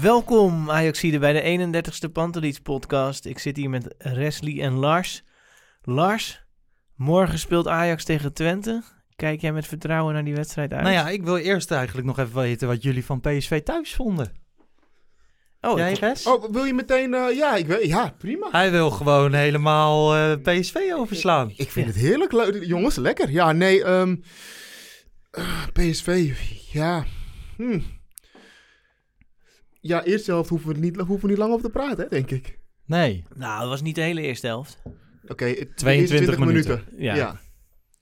Welkom Ajaxide bij de 31ste Pantelis podcast. Ik zit hier met Wesley en Lars. Lars, morgen speelt Ajax tegen Twente. Kijk jij met vertrouwen naar die wedstrijd uit? Nou ja, ik wil eerst eigenlijk nog even weten wat jullie van PSV thuis vonden. oh, Jij, Res? Oh, wil je meteen... eh, ja, ik weet, ja, prima. Hij wil gewoon helemaal eh, PSV overslaan. Ik vind het heerlijk. leuk. Jongens, lekker. Ja, nee, ehm, eh, PSV, ja. Hm. Ja, eerste helft hoeven we, niet, hoeven we niet lang over te praten, hè, denk ik. Nee, nou, dat was niet de hele eerste helft. Oké, het- de 22 eerste 20 minuten. Ja. Ja.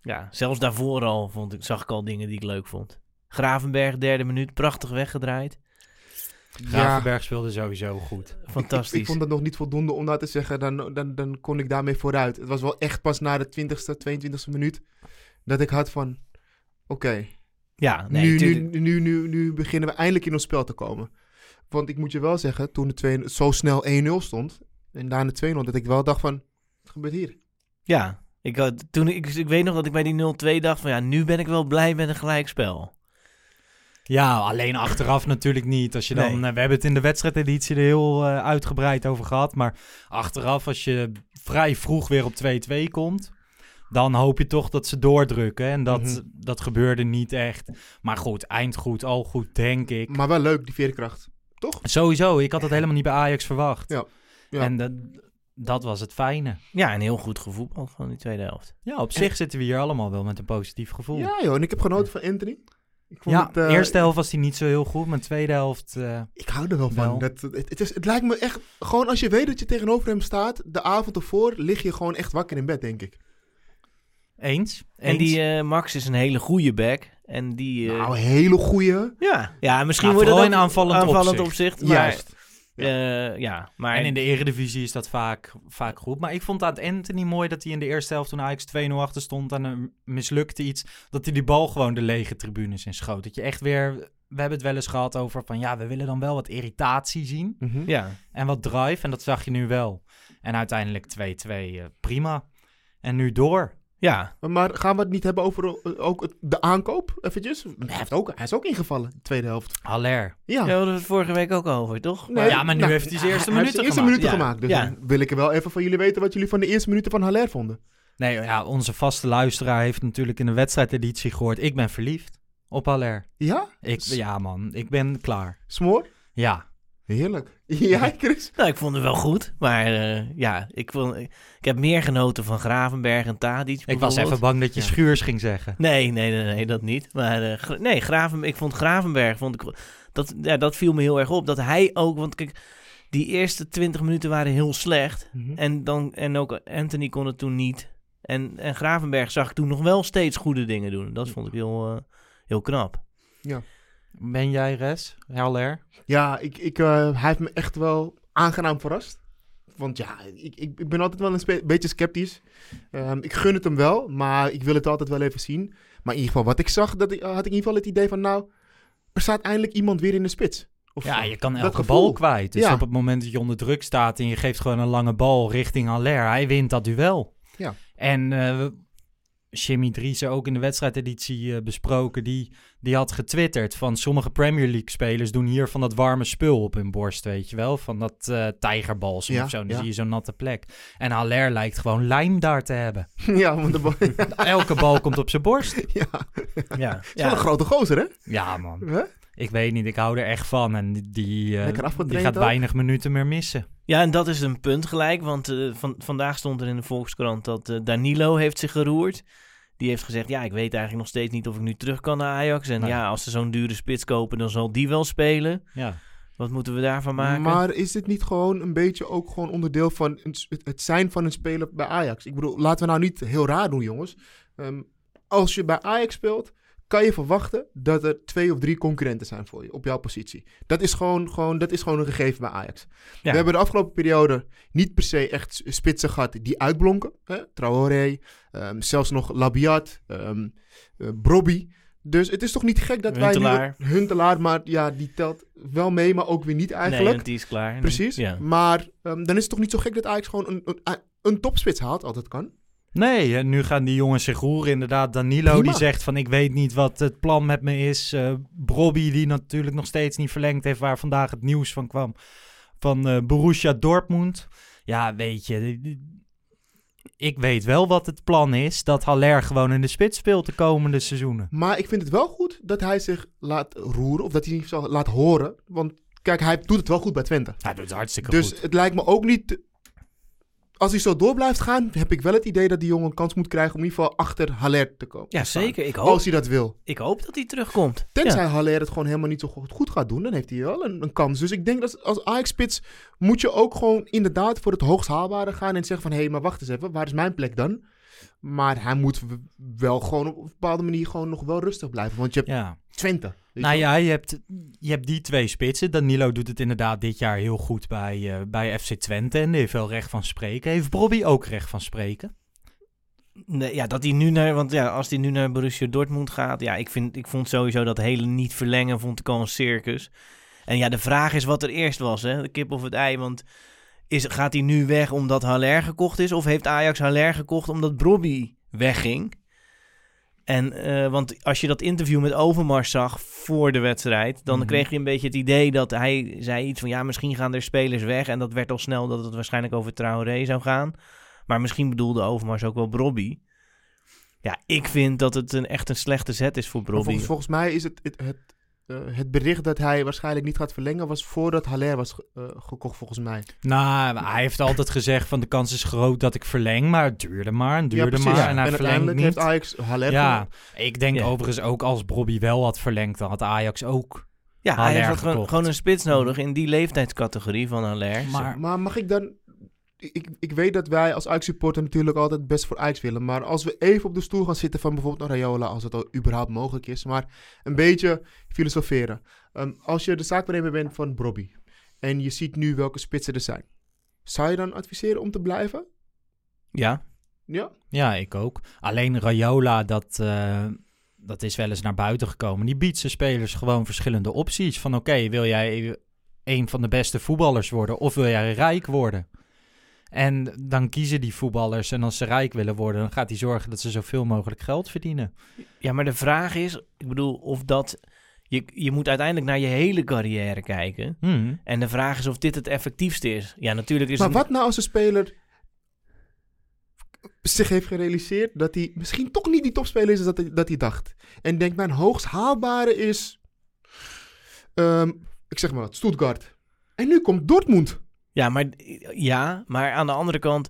Ja, zelfs daarvoor al vond ik, zag ik al dingen die ik leuk vond. Gravenberg, derde minuut, prachtig weggedraaid. Gravenberg speelde sowieso goed. Fantastisch. Ik, ik vond dat nog niet voldoende om nou te zeggen, dan, dan, dan kon ik daarmee vooruit. Het was wel echt pas na de 20ste, 22ste minuut dat ik had van, oké, ja, nee, nu, nu, nu, nu beginnen we eindelijk in ons spel te komen. Want ik moet je wel zeggen, toen de 2 zo snel 1-0 stond, en daarna 2-0, dat ik wel dacht van, wat gebeurt hier? Ja, ik, had, toen, ik, ik weet nog dat ik bij die 0-2 dacht van ja, nu ben ik wel blij met een gelijkspel. Ja, alleen achteraf natuurlijk niet. Als je dan, Nee. eh, we hebben het in de wedstrijdeditie er heel eh, uitgebreid over gehad. Maar achteraf, als je vrij vroeg weer op 2-2 komt, dan hoop je toch dat ze doordrukken. En dat, Mhm. dat gebeurde niet echt. Maar goed, eind goed, al goed, denk ik. Maar wel leuk, die veerkracht. Toch? Sowieso, ik had dat helemaal niet bij Ajax verwacht. Ja, ja. En dat, dat was het fijne. Ja, en heel goed gevoetbald van die tweede helft. Ja, op zich zitten we hier allemaal wel met een positief gevoel. Ja joh, en ik heb genoten van Anthony. Ik vond Ja, het, eh, eerste helft was hij niet zo heel goed, maar tweede helft... eh, Ik hou er wel van. Dat, het, het, is, het lijkt me echt, gewoon als je weet dat je tegenover hem staat, de avond ervoor lig je gewoon echt wakker in bed, denk ik. eens. En eens. die eh, Max is een hele goede back. En die... eh, Nou, hele goeie. ja. ja, misschien Nou, wordt ook in aanvallend aanvallend opzicht. opzicht. maar, Juist. eh, ja, maar En in de eredivisie is dat vaak, vaak goed. Maar ik vond aan Anthony mooi dat hij in de eerste helft toen Ajax 2-0 achter stond en er mislukte iets, dat hij die bal gewoon de lege tribunes in schoot. Dat je echt weer, we hebben het wel eens gehad over van ja, we willen dan wel wat irritatie zien Mhm. ja, en wat drive en dat zag je nu wel. En uiteindelijk 2-2, eh, prima. En nu door. Ja, Maar gaan we het niet hebben over eh, ook de aankoop, eventjes? Hij, heeft ook, hij is ook ingevallen, de tweede helft. Haller. Ja. daar hadden we het vorige week ook over, toch? Nee, ja, maar nu heeft hij zijn eerste hij heeft minuten zijn eerste gemaakt. minuten Ja. gemaakt. Dus Ja. dan wil ik er wel even van jullie weten wat jullie van de eerste minuten van Haller vonden. Nee, ja, onze vaste luisteraar heeft natuurlijk in de wedstrijdeditie gehoord, ik ben verliefd op Haller. Ja? Ik, ja man, ik ben klaar. Smoor? Ja. Heerlijk. Ja, Chris? Nou, ik vond het wel goed. Maar eh, ja, ik, vond, ik heb meer genoten van Gravenberg en Tadic. Ik was even bang dat je Ja. Schuurs ging zeggen. Nee, nee, nee, nee, dat niet. Maar eh, Gra- nee, Graven, ik vond Gravenberg, vond ik, dat, ja, dat viel me heel erg op. Dat hij ook, want kijk, die eerste 20 minuten waren heel slecht. Mhm. En, dan, en ook Anthony kon het toen niet. En, en Gravenberg zag ik toen nog wel steeds goede dingen doen. Dat vond ik heel, eh, heel knap. Ben jij Res? Haller? Ja, ik, ik, eh, hij heeft me echt wel aangenaam verrast. Want ja, ik, ik, ik ben altijd wel een beetje sceptisch. Ehm, ik gun het hem wel, maar ik wil het altijd wel even zien. Maar in ieder geval, wat ik zag, dat ik, had ik in ieder geval het idee van... Nou, er staat eindelijk iemand weer in de spits. Of, Ja, je kan elke bal kwijt. Dus Ja. op het moment dat je onder druk staat en je geeft gewoon een lange bal richting Haller, hij wint dat duel. Ja. En eh Jimmy Driessen ook in de wedstrijdeditie eh, besproken. Die, die had getwitterd van sommige Premier League spelers doen hier van dat warme spul op hun borst, weet je wel. Van dat tijgerbalsem Ja, of zo. Dan ja. zie je zo'n natte plek. En Haller lijkt gewoon lijm daar te hebben. ja, want de bal... Elke bal komt op zijn borst. ja. Ja, is wel een grote gozer, hè? Ja, man. Hè? Ik weet niet, ik hou er echt van. En die, die, eh, die gaat ook. weinig minuten meer missen. Ja, en dat is een punt gelijk, want eh, van, vandaag stond er in de Volkskrant dat eh, Danilo heeft zich geroerd. Die heeft gezegd, ja, ik weet eigenlijk nog steeds niet of ik nu terug kan naar Ajax. En Nee. ja, als ze zo'n dure spits kopen, dan zal die wel spelen. Ja. Wat moeten we daarvan maken? Maar is dit niet gewoon een beetje ook gewoon onderdeel van het zijn van een speler bij Ajax? Ik bedoel, laten we nou niet heel raar doen, jongens. Ehm, als je bij Ajax speelt, kan je verwachten dat er twee of drie concurrenten zijn voor je op jouw positie. Dat is gewoon, gewoon, dat is gewoon een gegeven bij Ajax. Ja. We hebben de afgelopen periode niet per se echt spitsen gehad die uitblonken. Hè? Traoré, ehm, zelfs nog Labiat, eh, Brobby. Dus het is toch niet gek dat Huntelaar. wij nu... Huntelaar, maar ja, die telt wel mee, maar ook weer niet nee, eigenlijk. want die is klaar. Precies. Ja. Maar ehm, dan is het toch niet zo gek dat Ajax gewoon een, een, een topspits haalt, dat kan. Nee, nu gaan die jongens zich roeren. Inderdaad, Danilo Prima. die zegt van ik weet niet wat het plan met me is. Eh Brobby die natuurlijk nog steeds niet verlengd heeft, waar vandaag het nieuws van kwam. Van eh, Borussia Dortmund. Ja, weet je, ik weet wel wat het plan is. Dat Haller gewoon in de spits speelt de komende seizoenen. Maar ik vind het wel goed dat hij zich laat roeren, of dat hij zich laat horen. Want kijk, hij doet het wel goed bij Twente. Hij doet het hartstikke Dus goed. het lijkt me ook niet... Als hij zo door blijft gaan, heb ik wel het idee dat die jongen een kans moet krijgen om in ieder geval achter Haller te komen. ja, zeker. Ik hoop, Als hij dat wil. ik hoop dat hij terugkomt. Tenzij Ja. Haller het gewoon helemaal niet zo goed, gaat doen, dan heeft hij wel een, een kans. Dus ik denk dat als Ajax-spits moet je ook gewoon inderdaad voor het hoogst haalbare gaan en zeggen van... hé, hey, maar wacht eens even, waar is mijn plek dan? Maar hij moet wel gewoon op een bepaalde manier gewoon nog wel rustig blijven. Want je hebt Ja. Twente. Weet Nou je ja, je hebt, je hebt die twee spitsen. Danilo doet het inderdaad dit jaar heel goed bij, eh, bij FC Twente. En heeft wel recht van spreken. Heeft Brobby ook recht van spreken? Nee, ja, dat hij nu naar, want ja, als hij nu naar Borussia Dortmund gaat, ja, ik, vind, ik vond sowieso dat hele niet verlengen, vond ik al een circus. En ja, de vraag is wat er eerst was, hè, de kip of het ei, want is, gaat hij nu weg omdat Haller gekocht is, of heeft Ajax Haller gekocht omdat Brobby wegging? En, eh, want als je dat interview met Overmars zag voor de wedstrijd, dan Mhm. kreeg je een beetje het idee dat hij zei iets van, ja, misschien gaan er spelers weg. En dat werd al snel dat het waarschijnlijk over Traoré zou gaan. Maar misschien bedoelde Overmars ook wel Brobby. Ja, ik vind dat het een, echt een slechte zet is voor Brobby. Volgens, volgens mij is het, het, het, eh, het bericht dat hij waarschijnlijk niet gaat verlengen... was voordat Haller was ge- eh, gekocht, volgens mij. Nou, hij heeft altijd gezegd van de kans is groot dat ik verleng. Maar het duurde maar en duurde maar. En hij en verlengt uiteindelijk niet. heeft Ajax Haller Ja, ik denk Ja. overigens ook als Brobby wel had verlengd, dan had Ajax ook. ja, Haller hij had gewoon, gekocht. gewoon een spits nodig in die leeftijdscategorie van Haller. Maar Maar mag ik dan... Ik, ik weet dat wij als Ajax-supporter natuurlijk altijd best voor Ajax willen. Maar als we even op de stoel gaan zitten van bijvoorbeeld een Rayola... als het al überhaupt mogelijk is. Maar een beetje filosoferen. Ehm, als je de zaakwaarnemer bent van Brobby... en je ziet nu welke spitsen er zijn... zou je dan adviseren om te blijven? ja, Ja? ja, ik ook. Alleen Rayola, dat, eh, dat is wel eens naar buiten gekomen. Die biedt zijn spelers gewoon verschillende opties. Van oké, wil jij een van de beste voetballers worden of wil jij rijk worden? En dan kiezen die voetballers. En als ze rijk willen worden, dan gaat hij zorgen dat ze zoveel mogelijk geld verdienen. ja, maar de vraag is, ik bedoel, of dat... Je, je moet uiteindelijk naar je hele carrière kijken. Hmm. En de vraag is of dit het effectiefste is. Ja, natuurlijk is Maar het... wat nou als een speler zich heeft gerealiseerd dat hij misschien toch niet die topspeler is dat hij, dat hij dacht. En denkt, mijn hoogst haalbare is, ehm, ik zeg maar wat, Stuttgart. En nu komt Dortmund. Ja maar, ja, maar aan de andere kant...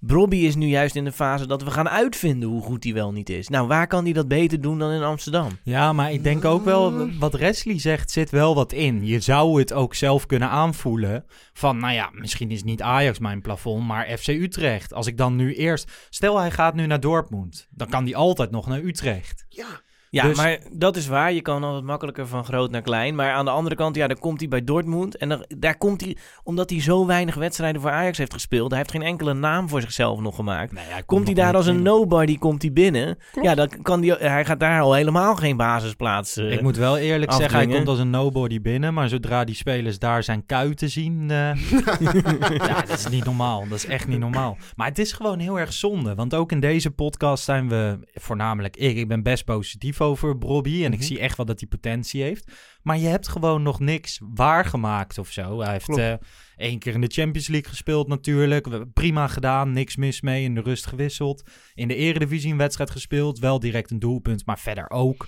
Brobby is nu juist in de fase dat we gaan uitvinden hoe goed hij wel niet is. Nou, waar kan hij dat beter doen dan in Amsterdam? Ja, maar ik denk ook wel, wat Wesley zegt, zit wel wat in. Je zou het ook zelf kunnen aanvoelen van, nou ja, misschien is niet Ajax mijn plafond, maar FC Utrecht. Als ik dan nu eerst, stel hij gaat nu naar Dortmund, dan kan hij altijd nog naar Utrecht. Ja, Ja, Dus- maar dat is waar. Je kan altijd makkelijker van groot naar klein. Maar aan de andere kant, ja, dan komt hij bij Dortmund. En dan, daar komt hij, omdat hij zo weinig wedstrijden voor Ajax heeft gespeeld. Hij heeft geen enkele naam voor zichzelf nog gemaakt. Nee, hij Komt hij nog daar als een nobody komt hij binnen? Ja, dan kan die, hij gaat daar al helemaal geen basisplaats. eh, Ik moet wel eerlijk zeggen, hij komt als een nobody binnen. Maar zodra die spelers daar zijn kuiten zien... eh, ja, dat is niet normaal. Dat is echt niet normaal. Maar het is gewoon heel erg zonde. Want ook in deze podcast zijn we, voornamelijk ik, ik ben best positief over Bobby. En ik Mhm. zie echt wel dat hij potentie heeft. Maar je hebt gewoon nog niks waargemaakt of zo. Hij heeft eh, één keer in de Champions League gespeeld natuurlijk. Prima gedaan, niks mis mee. In de rust gewisseld. In de eredivisie een wedstrijd gespeeld. Wel direct een doelpunt, maar verder ook.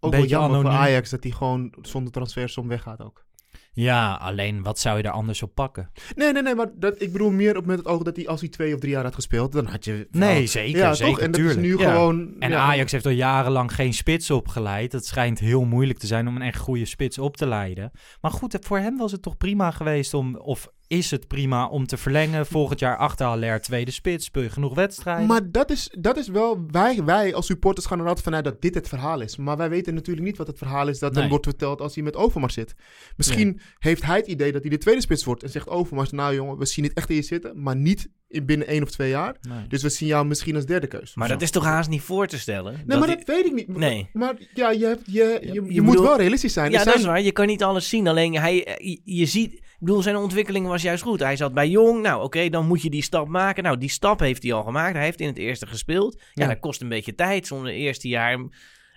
Ook wel jammer voor anoniem. Ajax dat hij gewoon zonder transfersom weggaat ook. Ja, alleen wat zou je er anders op pakken? Nee, nee, nee, maar dat, ik bedoel meer op met het oog dat hij als hij twee of drie jaar had gespeeld, dan had je... Nee, zeker, Ja, zeker, toch? En dat tuurlijk. is nu Ja. gewoon... En ja. Ajax heeft al jarenlang geen spits opgeleid. Het schijnt heel moeilijk te zijn om een echt goede spits op te leiden. Maar goed, voor hem was het toch prima geweest om, of is het prima om te verlengen. Volgend jaar achter Haller tweede spits, speel je genoeg wedstrijden. Maar dat is, dat is wel, wij, wij als supporters gaan er altijd vanuit dat dit het verhaal is. Maar wij weten natuurlijk niet wat het verhaal is dat Nee. dan wordt verteld als hij met Overmars zit. Misschien heeft hij het idee dat hij de tweede spits wordt en zegt Overmars, nou jongen, we zien het echt in je zitten, maar niet binnen één of twee jaar. Nee. Dus we zien jou misschien als derde keus. Maar dat is toch haast niet voor te stellen? Nee, maar dat weet ik niet. Nee. Maar ja, je, hebt, je, je, je, je moet wel realistisch zijn. Ja, dat is waar. Je kan niet alles zien. Alleen hij, eh, je, je ziet, ik bedoel, zijn ontwikkeling was juist goed. Hij zat bij Jong. Nou, oké, dan moet je die stap maken. Nou, die stap heeft hij al gemaakt. Hij heeft in het eerste gespeeld. Ja, Ja. dat kost een beetje tijd. Het eerste jaar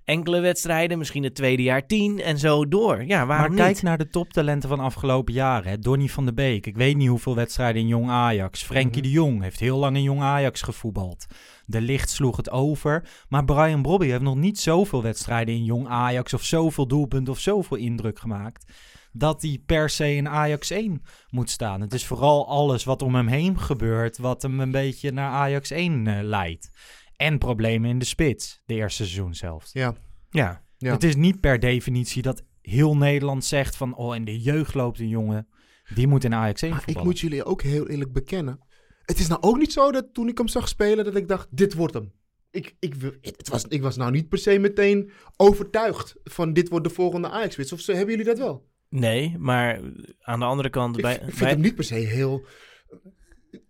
enkele wedstrijden, misschien het tweede jaar tien en zo door. Ja, waarom maar kijk niet? naar de toptalenten van afgelopen jaren. Hè. Donny van der Beek. Ik weet niet hoeveel wedstrijden in Jong Ajax. Frenkie Mhm. de Jong heeft heel lang in Jong Ajax gevoetbald. De licht sloeg het over. Maar Brian Brobby heeft nog niet zoveel wedstrijden in Jong Ajax... of zoveel doelpunten of zoveel indruk gemaakt... dat hij per se in Ajax 1 moet staan. Het is vooral alles wat om hem heen gebeurt... wat hem een beetje naar Ajax 1 eh, leidt. En problemen in de spits, de eerste seizoen zelfs. Ja, Ja, ja. Het is niet per definitie dat heel Nederland zegt van... oh, in de jeugd loopt een jongen, die moet in Ajax 1 Maar ik moet jullie ook heel eerlijk bekennen. Het is nou ook niet zo dat toen ik hem zag spelen, dat ik dacht, dit wordt hem. Ik, ik, wil- het was, ik was nou niet per se meteen overtuigd van dit wordt de volgende Ajax-spits. Of hebben jullie dat wel? nee, maar aan de andere kant... Ik, bij, ik vind bij- hem niet per se heel...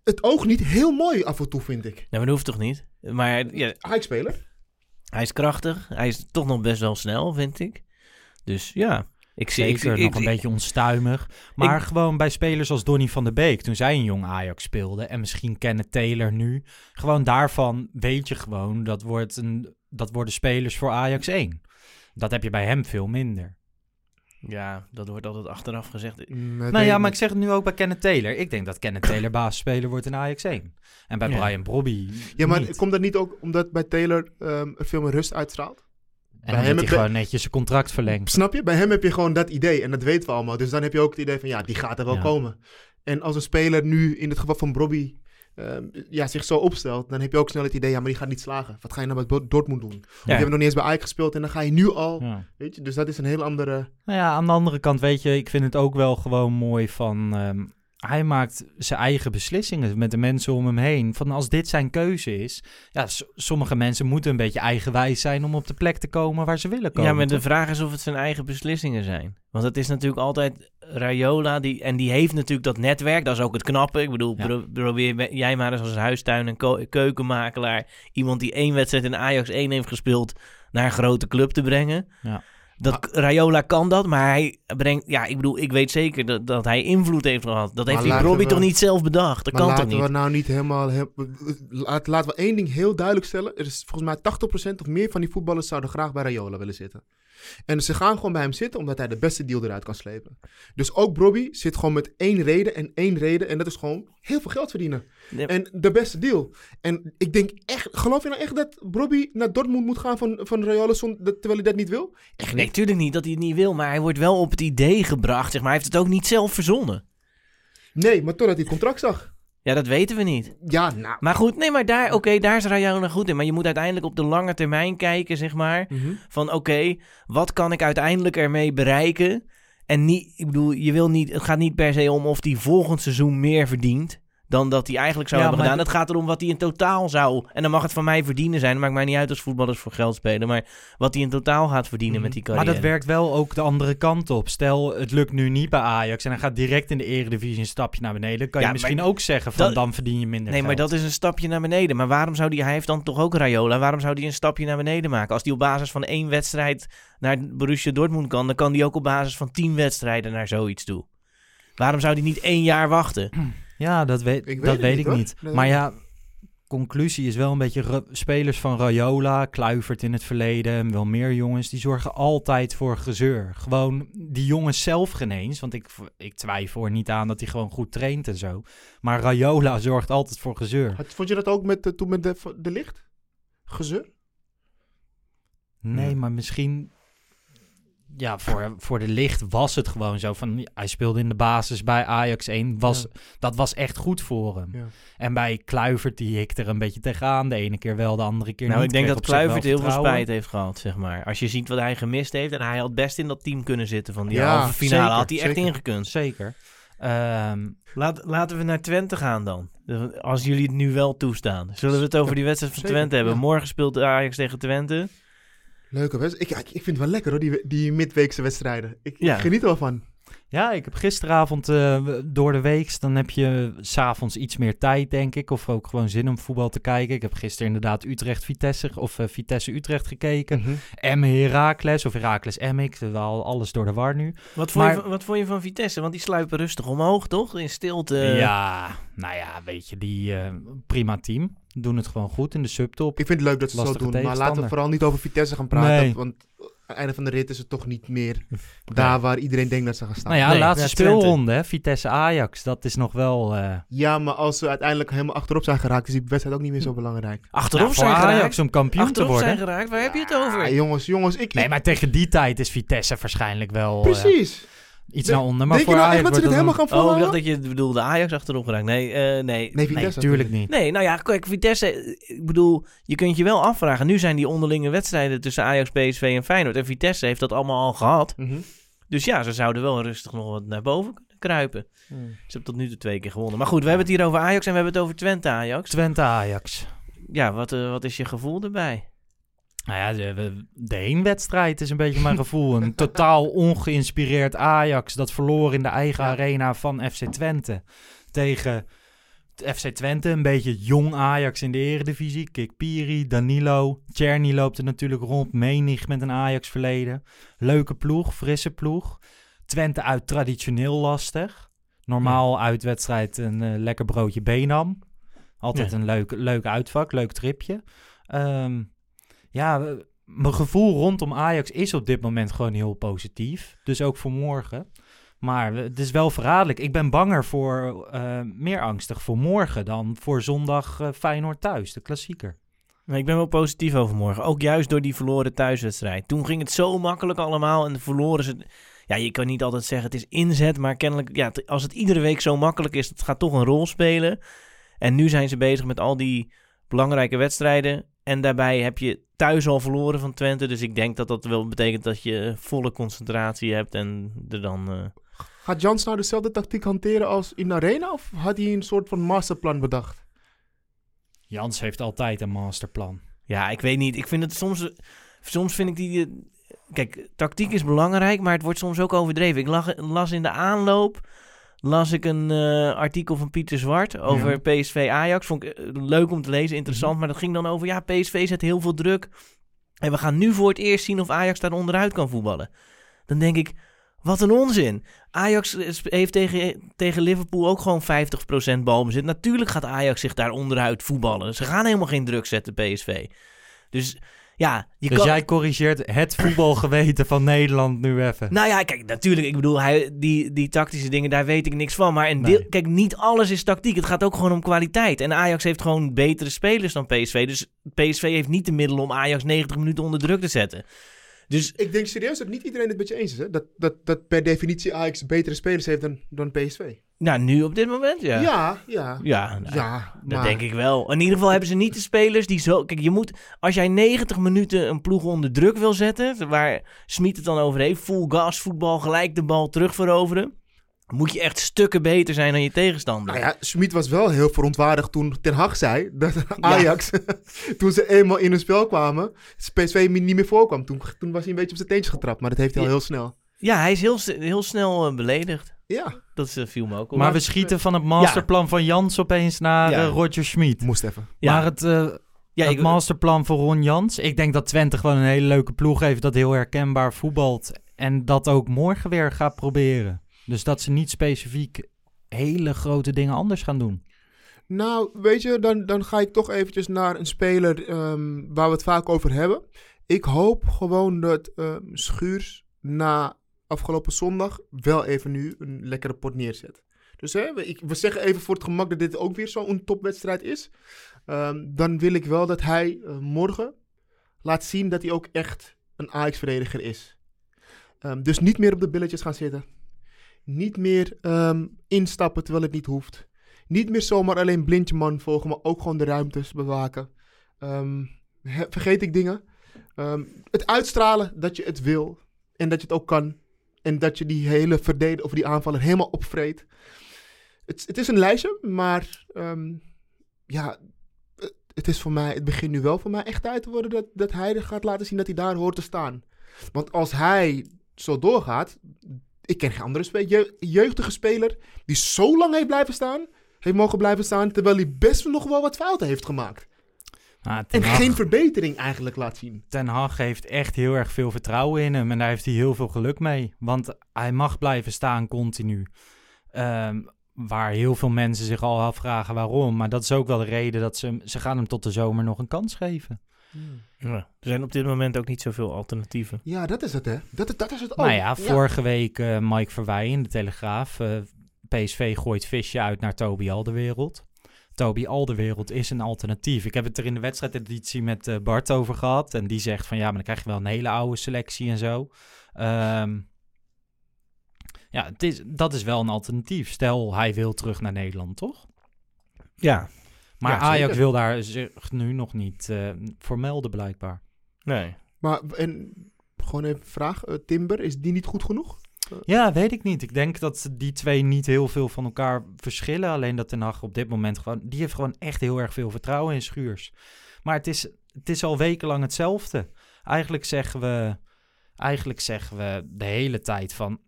Het oog niet heel mooi af en toe, vind ik. Nee, maar dat hoeft toch niet? Maar ja, Ajax-speler? hij is krachtig. Hij is toch nog best wel snel, vind ik. Dus ja, ik zie... ik, Zeker ik, nog ik- een beetje onstuimig. Maar gewoon bij spelers als Donny van der Beek, toen zij een jong Ajax speelde... en misschien Kenneth Taylor nu... gewoon daarvan weet je gewoon, dat, wordt een, dat worden spelers voor Ajax 1. Dat heb je bij hem veel minder. Ja, dat wordt altijd achteraf gezegd. Nou ja, maar ik zeg het nu ook bij Kenneth Taylor. Ik denk dat Kenneth Taylor basisspeler wordt in Ajax 1. En bij Ja. Brian Brobby Ja, maar niet. komt dat niet ook omdat bij Taylor ehm, er veel meer rust uitstraalt? En bij dan hem heb- gewoon netjes zijn contract verlengd. Snap je? Bij hem heb je gewoon dat idee en dat weten we allemaal. Dus dan heb je ook het idee van ja, die gaat er wel Ja. komen. En als een speler nu, in het geval van Bobby, ehm, ja, zich zo opstelt, dan heb je ook snel het idee, ja, maar die gaat niet slagen. Wat ga je nou met Dortmund doen? Of je hebt nog niet eens bij Ajax gespeeld en dan ga je nu al, Ja. weet je, dus dat is een heel andere... Nou ja, aan de andere kant, weet je, ik vind het ook wel gewoon mooi van... ehm, hij maakt zijn eigen beslissingen met de mensen om hem heen. Van als dit zijn keuze is... Ja, sommige mensen moeten een beetje eigenwijs zijn om op de plek te komen waar ze willen komen. Ja, maar de vraag is of het zijn eigen beslissingen zijn. Want het is natuurlijk altijd Rayola, die, en die heeft natuurlijk dat netwerk. Dat is ook het knappe. Ik bedoel, Ja. pro- probeer jij maar eens als huistuin- en keukenmakelaar... iemand die één wedstrijd in Ajax 1 heeft gespeeld... naar een grote club te brengen. Ja. Dat, Rayola kan dat, maar hij brengt... Ja, ik bedoel, ik weet zeker dat, dat hij invloed heeft gehad. Dat heeft die laten Robbie we- toch niet zelf bedacht? Dat maar kan toch laten niet? we nou niet helemaal... heel- laat, laten we één ding heel duidelijk stellen. Er is volgens mij 80% of meer van die voetballers zouden graag bij Rayola willen zitten. En ze gaan gewoon bij hem zitten omdat hij de beste deal eruit kan slepen. Dus ook Bobby zit gewoon met één reden en één reden. En dat is gewoon heel veel geld verdienen. En de beste deal. En ik denk echt, geloof je nou echt dat Bobby naar Dortmund moet gaan van, van dat- terwijl hij dat niet wil? Echt Nee, tuurlijk niet dat hij het niet wil, maar hij wordt wel op het idee gebracht. Zeg maar. Hij heeft het ook niet zelf verzonnen. Nee, maar totdat hij het contract zag. Ja, dat weten we niet. Ja, nou. Maar goed, nee, maar daar, oké, daar is Rayola goed in. Maar je moet uiteindelijk op de lange termijn kijken, zeg maar. Mhm. Van oké, wat kan ik uiteindelijk ermee bereiken? En niet, ik bedoel, je wil niet, het gaat niet per se om of die volgend seizoen meer verdient dan dat hij eigenlijk zou Ja, hebben maar gedaan. Het gaat erom wat hij in totaal zou... En dan mag het van mij verdienen zijn. Dat maakt mij niet uit als voetballers voor geld spelen. Maar wat hij in totaal gaat verdienen met die Maar carrière. dat werkt wel ook de andere kant op. Stel, het lukt nu niet bij Ajax en hij gaat direct in de eredivisie een stapje naar beneden. Kan Ja, je misschien maar ook zeggen van dat- dan verdien je minder Nee, maar dat is een stapje naar beneden. Maar waarom zou die... Hij heeft dan toch ook Rayola. Waarom zou die een stapje naar beneden maken? Als die op basis van één wedstrijd naar Borussia Dortmund kan... dan kan die ook op basis van tien wedstrijden naar zoiets toe. Waarom zou die niet één jaar wachten? Ja, dat weet, Ik weet dat weet niet, ik niet. Nee. Maar ja, conclusie is wel een beetje... Spelers van Rayola, Kluivert in het verleden... en wel meer jongens, die zorgen altijd voor gezeur. Gewoon die jongens zelf geen eens. Want ik, ik twijfel er niet aan dat hij gewoon goed traint en zo. Maar Rayola zorgt altijd voor gezeur. Had- Vond je dat ook met, eh, toen met de, de licht? Gezeur? Nee, Ja. maar misschien... Ja, voor, voor de licht was het gewoon zo van... Hij speelde in de basis bij Ajax 1. Was, Dat was echt goed voor hem. Ja. En bij Kluivert, die hikte er een beetje tegenaan. De ene keer wel, de andere keer Nou, niet. ik denk dat Kluivert heel veel spijt heeft gehad, zeg maar. Als je ziet wat hij gemist heeft... en hij had best in dat team kunnen zitten van die Ja, halve finale. zeker, had hij echt zeker. ingekund. Zeker. Ehm, Laat, laten we naar Twente gaan dan. Als jullie het nu wel toestaan. Zullen we het over die wedstrijd van zeker, Twente hebben? ja. Morgen speelt Ajax tegen Twente. Leuke wedstrijd. Ik, ik, vind het wel lekker hoor, die, die midweekse wedstrijden. Ik, Ja. ik geniet er wel van. Ja, ik heb gisteravond eh, door de week... dan heb je s'avonds iets meer tijd, denk ik. Of ook gewoon zin om voetbal te kijken. Ik heb gisteren inderdaad Utrecht-Vitesse... of eh, Vitesse-Utrecht gekeken. Mhm. Emmen Heracles of Heracles Emmik. Wel alles door de war nu. Wat vond, je, Maar- wat vond je van Vitesse? Want die sluipen rustig omhoog, toch? In stilte. Ja, nou ja, weet je, die eh, prima team. Doen het gewoon goed in de subtop. Ik vind het leuk dat ze het zo doen. Maar laten we vooral niet over Vitesse gaan praten. Nee. Want het einde van de rit is het toch niet meer daar waar iedereen denkt dat ze gaan staan. Nou ja, Nee, laatste speelronde, hè? Vitesse-Ajax. Dat is nog wel... eh Ja, maar als ze uiteindelijk helemaal achterop zijn geraakt, is die wedstrijd ook niet meer zo belangrijk. Achterop nou, voor zijn Ajax geraakt. om kampioen te Achterop worden. zijn geraakt. Waar heb je het over? Jongens, jongens, ik... Nee, maar tegen die tijd is Vitesse waarschijnlijk wel eh, Precies. Iets naar onder. Maar Denk voor je nou echt Ajax dat ze dit helemaal gaan Oh, ik volhouden? dacht dat je bedoelde Ajax achterop geraakt. Nee, eh, nee. Nee, natuurlijk niet. Nee, nou ja, kijk, Vitesse, ik bedoel, je kunt je wel afvragen. Nu zijn die onderlinge wedstrijden tussen Ajax, PSV en Feyenoord. En Vitesse heeft dat allemaal al gehad. Mhm. Dus ja, ze zouden wel rustig nog wat naar boven kunnen kruipen. Hmm. Ze hebben tot nu toe twee keer gewonnen. Maar goed, we hebben het hier over Ajax en we hebben het over Twente-Ajax. Twente-Ajax. Ja, wat, eh, wat is je gevoel erbij? Nou ja, de, de heenwedstrijd is een beetje mijn gevoel. Een totaal ongeïnspireerd Ajax dat verloor in de eigen arena van FC Twente. Tegen FC Twente, een beetje jong Ajax in de eredivisie. Kik Piri, Danilo, Czerny loopt er natuurlijk rond. Menig met een Ajax verleden. Leuke ploeg, frisse ploeg. Twente uit traditioneel lastig. Normaal uitwedstrijd een eh, lekker broodje Benam. Altijd een leuk, leuk uitvak, leuk tripje. Ehm, ja, eh, mijn gevoel rondom Ajax is op dit moment gewoon heel positief. Dus ook voor morgen. Maar het is wel verraderlijk. Ik ben banger voor, eh, meer angstig voor morgen dan voor zondag eh, Feyenoord thuis, de klassieker. Maar ik ben wel positief over morgen. Ook juist door die verloren thuiswedstrijd. Toen ging het zo makkelijk allemaal en verloren ze... Ja, je kan niet altijd zeggen het is inzet, maar kennelijk... Ja, als het iedere week zo makkelijk is, het gaat toch een rol spelen. En nu zijn ze bezig met al die belangrijke wedstrijden. En daarbij heb je thuis al verloren van Twente. Dus ik denk dat dat wel betekent dat je volle concentratie hebt en er dan... eh, Gaat Jans nou dezelfde tactiek hanteren als in de arena? Of had hij een soort van masterplan bedacht? Jans heeft altijd een masterplan. Ja, ik weet niet. Ik vind het soms. Soms vind ik die. Kijk, tactiek is belangrijk, maar het wordt soms ook overdreven. Ik lag, las in de aanloop. Las ik een eh, artikel van Pieter Zwart over PSV Ajax. Vond ik eh, leuk om te lezen, interessant. Maar dat ging dan over. Ja, PSV zet heel veel druk. En we gaan nu voor het eerst zien of Ajax daar onderuit kan voetballen. Dan denk ik. Wat een onzin. Ajax heeft tegen, tegen Liverpool ook gewoon 50% balbezit. Natuurlijk gaat Ajax zich daar onderuit voetballen. Ze gaan helemaal geen druk zetten, PSV. Dus ja, je dus kan... jij corrigeert het voetbalgeweten van Nederland nu even. Nou ja, kijk, natuurlijk. Ik bedoel, hij, die, die tactische dingen, daar weet ik niks van. Maar een Nee. deel, kijk, niet alles is tactiek. Het gaat ook gewoon om kwaliteit. En Ajax heeft gewoon betere spelers dan PSV. Dus PSV heeft niet de middelen om Ajax 90 minuten onder druk te zetten. Dus Ik denk serieus dat niet iedereen het met je eens is. Hè? Dat, dat, dat per definitie Ajax betere spelers heeft dan, dan PSV. Nou, nu op dit moment, ja. Ja, ja. Ja, nou, Ja, Dat maar- denk ik wel. In ieder geval hebben ze niet de spelers die zo... Kijk, je moet... Als jij 90 minuten een ploeg onder druk wil zetten... waar Smit het dan over heeft... full gas, voetbal, gelijk de bal terugveroveren... moet je echt stukken beter zijn dan je tegenstander. Nou ja, Schmid was wel heel verontwaardigd toen Ten Hag zei dat Ajax, toen ze eenmaal in hun spel kwamen, PSV niet meer voorkwam. Toen, toen was hij een beetje op zijn teentjes getrapt, maar dat heeft hij al heel snel. Ja, hij is heel, heel snel eh, beledigd. Ja, Dat is, eh, viel me ook op. Maar we schieten van het masterplan van Jans opeens naar Ja. eh, Roger Schmid. moest even. Ja. Maar het, eh, ja, het ik, masterplan voor Ron Jans. Ik denk dat Twente gewoon een hele leuke ploeg heeft dat heel herkenbaar voetbalt. En dat ook morgen weer gaat proberen. Dus dat ze niet specifiek hele grote dingen anders gaan doen. Nou, weet je, dan, dan ga ik toch eventjes naar een speler ehm, waar we het vaak over hebben. Ik hoop gewoon dat ehm, Schuurs na afgelopen zondag wel even nu een lekkere pot neerzet. Dus hè, we, ik, we zeggen even voor het gemak dat dit ook weer zo'n topwedstrijd is. Ehm, dan wil ik wel dat hij eh, morgen laat zien dat hij ook echt een Ajax-verdediger is. Ehm, dus niet meer op de billetjes gaan zitten. Niet meer ehm, instappen terwijl het niet hoeft. Niet meer zomaar alleen blindje man volgen, maar ook gewoon de ruimtes bewaken. Vergeet ik dingen. Het uitstralen dat je het wil en dat je het ook kan. En dat je die hele verdediger of die aanvaller helemaal opvreet. Het, het is een lijstje, maar ehm, ja, het- is voor mij, het begint nu wel voor mij echt uit te worden dat, dat hij gaat laten zien dat hij daar hoort te staan. Want als hij zo doorgaat, ik ken geen andere spe- je- jeugdige speler die zo lang heeft blijven staan, heeft mogen blijven staan, terwijl hij best nog wel wat fouten heeft gemaakt. Ah, En Hag, geen verbetering eigenlijk laat zien. ten Hag heeft echt heel erg veel vertrouwen in hem. En daar heeft hij heel veel geluk mee. Want hij mag blijven staan continu. Ehm, waar heel veel mensen zich al afvragen waarom. Maar dat is ook wel de reden dat ze, hem- ze gaan hem tot de zomer nog een kans geven. Ja, er zijn op dit moment ook niet zoveel alternatieven. Ja, dat is het hè. Dat, is- dat is het ook. Nou ja, vorige week eh, Mike Verwij in de Telegraaf. eh, PSV gooit visje uit naar Toby Alderwereld. Toby Alderwereld is een alternatief. Ik heb het er in de wedstrijdeditie met eh, Bart over gehad. En die zegt van ja, maar dan krijg je wel een hele oude selectie en zo. Ehm, ja, het is, dat is wel een alternatief. Stel, hij wil terug naar Nederland, toch? Ja, Maar Ja, Ajax wil daar zich nu nog niet eh, voor melden, blijkbaar. nee. Maar en, gewoon even een vraag. eh, Timber, is die niet goed genoeg? Ja, weet ik niet. Ik denk dat die twee niet heel veel van elkaar verschillen. Alleen dat Ten Hag op dit moment gewoon... Die heeft gewoon echt heel erg veel vertrouwen in Schuurs. Maar het is, het is al wekenlang hetzelfde. Eigenlijk zeggen we... Eigenlijk zeggen we de hele tijd van...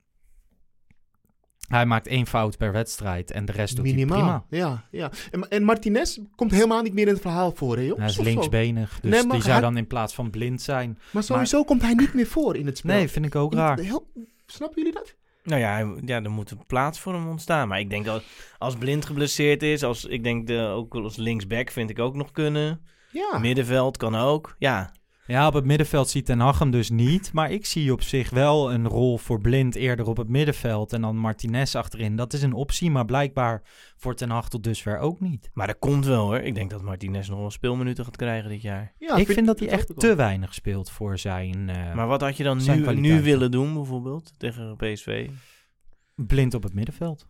Hij maakt één fout per wedstrijd en de rest doet Minimaal. hij prima. Ja, ja. En, en Martinez komt helemaal niet meer in het verhaal voor, hè jongens? Hij is linksbenig, dus Nee, die zou dan in plaats van blind zijn. Maar sowieso komt hij niet meer voor in het spel. Nee, vind ik ook raar. heel- snappen jullie dat? Nou ja, ja, er moet een plaats voor hem ontstaan. Maar ik denk dat als Blind geblesseerd is, als, ik denk de, ook als linksback vind ik ook nog kunnen. Ja. Middenveld kan ook. Ja, Ja, op het middenveld ziet Ten Hag hem dus niet. Maar ik zie op zich wel een rol voor Blind eerder op het middenveld. En dan Martinez achterin. Dat is een optie, maar blijkbaar voor Ten Hag tot dusver ook niet. maar dat komt wel hoor. Ik denk dat Martinez nog wel speelminuten gaat krijgen dit jaar. ja ik vind dat hij echt te weinig speelt voor zijn eh, Maar wat had je dan nu, nu willen doen bijvoorbeeld tegen PSV? Blind op het middenveld.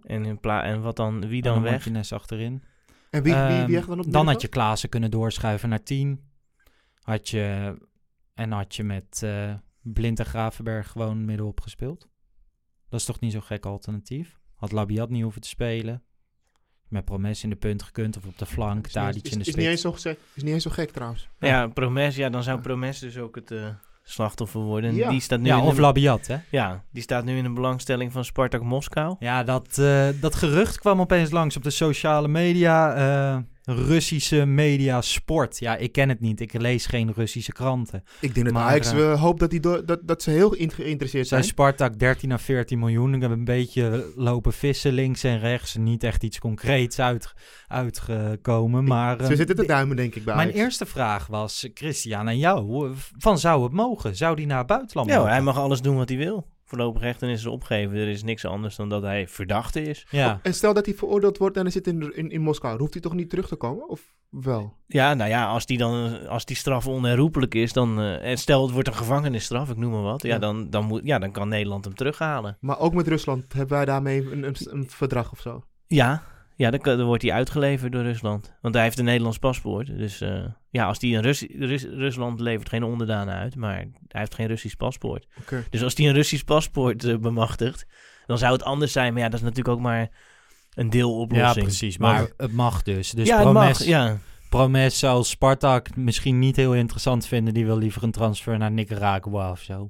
En, in pla en wat dan, wie En dan weg? Martinez achterin. En wie, wie, Ehm, wie echt dan op dan had je? Klaassen kunnen doorschuiven naar 10. Had je, en had je met eh, Blind en Gravenberg gewoon middenop gespeeld. Dat is toch niet zo'n gek alternatief? Had Labiat niet hoeven te spelen. Met Promes in de punt gekund of op de flank, is, in de is niet eens spits. zo gek, is niet eens zo gek trouwens. Ja, Promes, ja, dan zou Promes dus ook het eh, slachtoffer worden. En Ja. Die staat nu Ja, in of Labiat, hè? ja, die staat nu in de belangstelling van Spartak Moskou. Ja, dat, eh, dat gerucht kwam opeens langs op de sociale media. eh, Russische media sport. Ja, ik ken het niet. Ik lees geen Russische kranten. Ik denk dat Maar, Ajax eh, eh, hoopt dat, die door, dat, dat ze heel geïnteresseerd Zijn zijn. Spartak 13 à 14 miljoen. Ik heb een beetje lopen vissen links en rechts. Niet echt iets concreets uit, uitgekomen. Maar Ze eh, zitten te duimen denk ik bij mijn Ajax. eerste vraag was, Christian, aan jou. Van zou het mogen? Zou die naar het buitenland Ja, mogen? hij mag alles doen wat hij wil. Voorlopig hechtenis opgeven. Er is niks anders dan dat hij verdachte is. Ja. En stel dat hij veroordeeld wordt en hij zit in, in, in Moskou. Hoeft hij toch niet terug te komen? Of wel? Ja, nou ja, als die, dan, als die straf onherroepelijk is, dan... eh, en stel, het wordt een gevangenisstraf, ik noem maar wat. Ja, Ja. dan, dan, moet, ja, dan kan Nederland hem terughalen. Maar ook met Rusland hebben wij daarmee een, een, een verdrag of zo. Ja, ja dan, wordt hij uitgeleverd door Rusland. Want hij heeft een Nederlands paspoort. Dus eh, ja, als die een Rus, Rus- Rusland levert geen onderdanen uit, maar hij heeft geen Russisch paspoort. Dus als hij een Russisch paspoort eh, bemachtigt, Dan zou het anders zijn, maar ja, dat is natuurlijk ook maar een Ja, deeloplossing. precies. Maar het mag dus. Dus ja, het mag, ja. Promes zou Spartak misschien niet heel interessant vinden. Die wil liever een transfer naar Nicaragua of zo.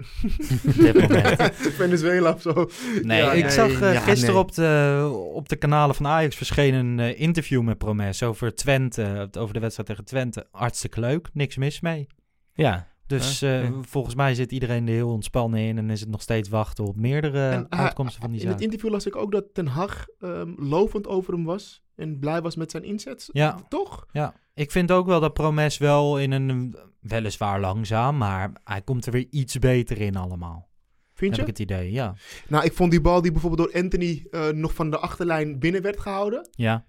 Venezuela of zo. Nee, Ja, ik nee, zag eh, ja, gisteren nee. op, de, op de kanalen van Ajax verscheen een eh, interview met Promes over Twente, over de wedstrijd tegen Twente. Hartstikke leuk, niks mis mee. Ja, Dus eh, volgens mij zit iedereen er heel ontspannen in en is het nog steeds wachten op meerdere En, ah, uitkomsten van die In het zaak. interview las ik ook dat Ten Hag ehm, lovend over hem was. En blij was met zijn inzet. Ja. Toch? Ja, ik vind ook wel dat Promes wel in een, weliswaar langzaam, maar hij komt er weer iets beter in allemaal. Vind Heb je? ik het idee, ja. Nou, ik vond die bal die bijvoorbeeld door Anthony eh, nog van de achterlijn binnen werd gehouden. Ja.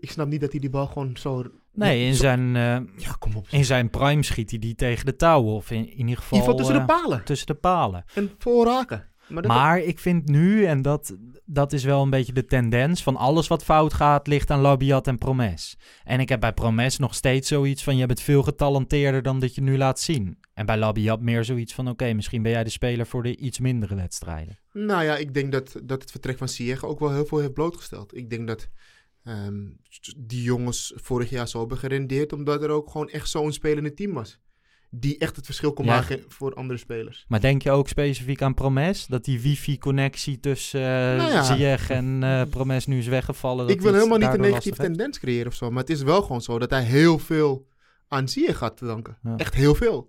Ik snap niet dat hij die bal gewoon zo... Nee, in zo- zijn, eh, Ja, kom op. in zijn prime schiet hij die tegen de touwen. Of in, in ieder In geval... ieder geval tussen de eh, palen. tussen de palen. En vol raken. Maar, dat- Maar ik vind nu, en dat, dat is wel een beetje de tendens, van alles wat fout gaat, ligt aan Labiat en Promes. En ik heb bij Promes nog steeds zoiets van, je bent veel getalenteerder dan dat je nu laat zien. En bij Labiat meer zoiets van, oké, misschien ben jij de speler voor de iets mindere wedstrijden. Nou ja, ik denk dat, dat het vertrek van Sieg ook wel heel veel heeft blootgesteld. Ik denk dat ehm, die jongens vorig jaar zo hebben gerendeerd, omdat er ook gewoon echt zo'n spelende team was. Die echt het verschil kon Ja. maken voor andere spelers. Maar denk je ook specifiek aan Promes? Dat die wifi-connectie tussen uh, Nou ja. Ziyech en eh, Promes nu is weggevallen? Dat ik wil helemaal niet een negatieve tendens creëren of zo, maar het is wel gewoon zo dat hij heel veel aan Sieg had te danken. Ja. Echt heel veel.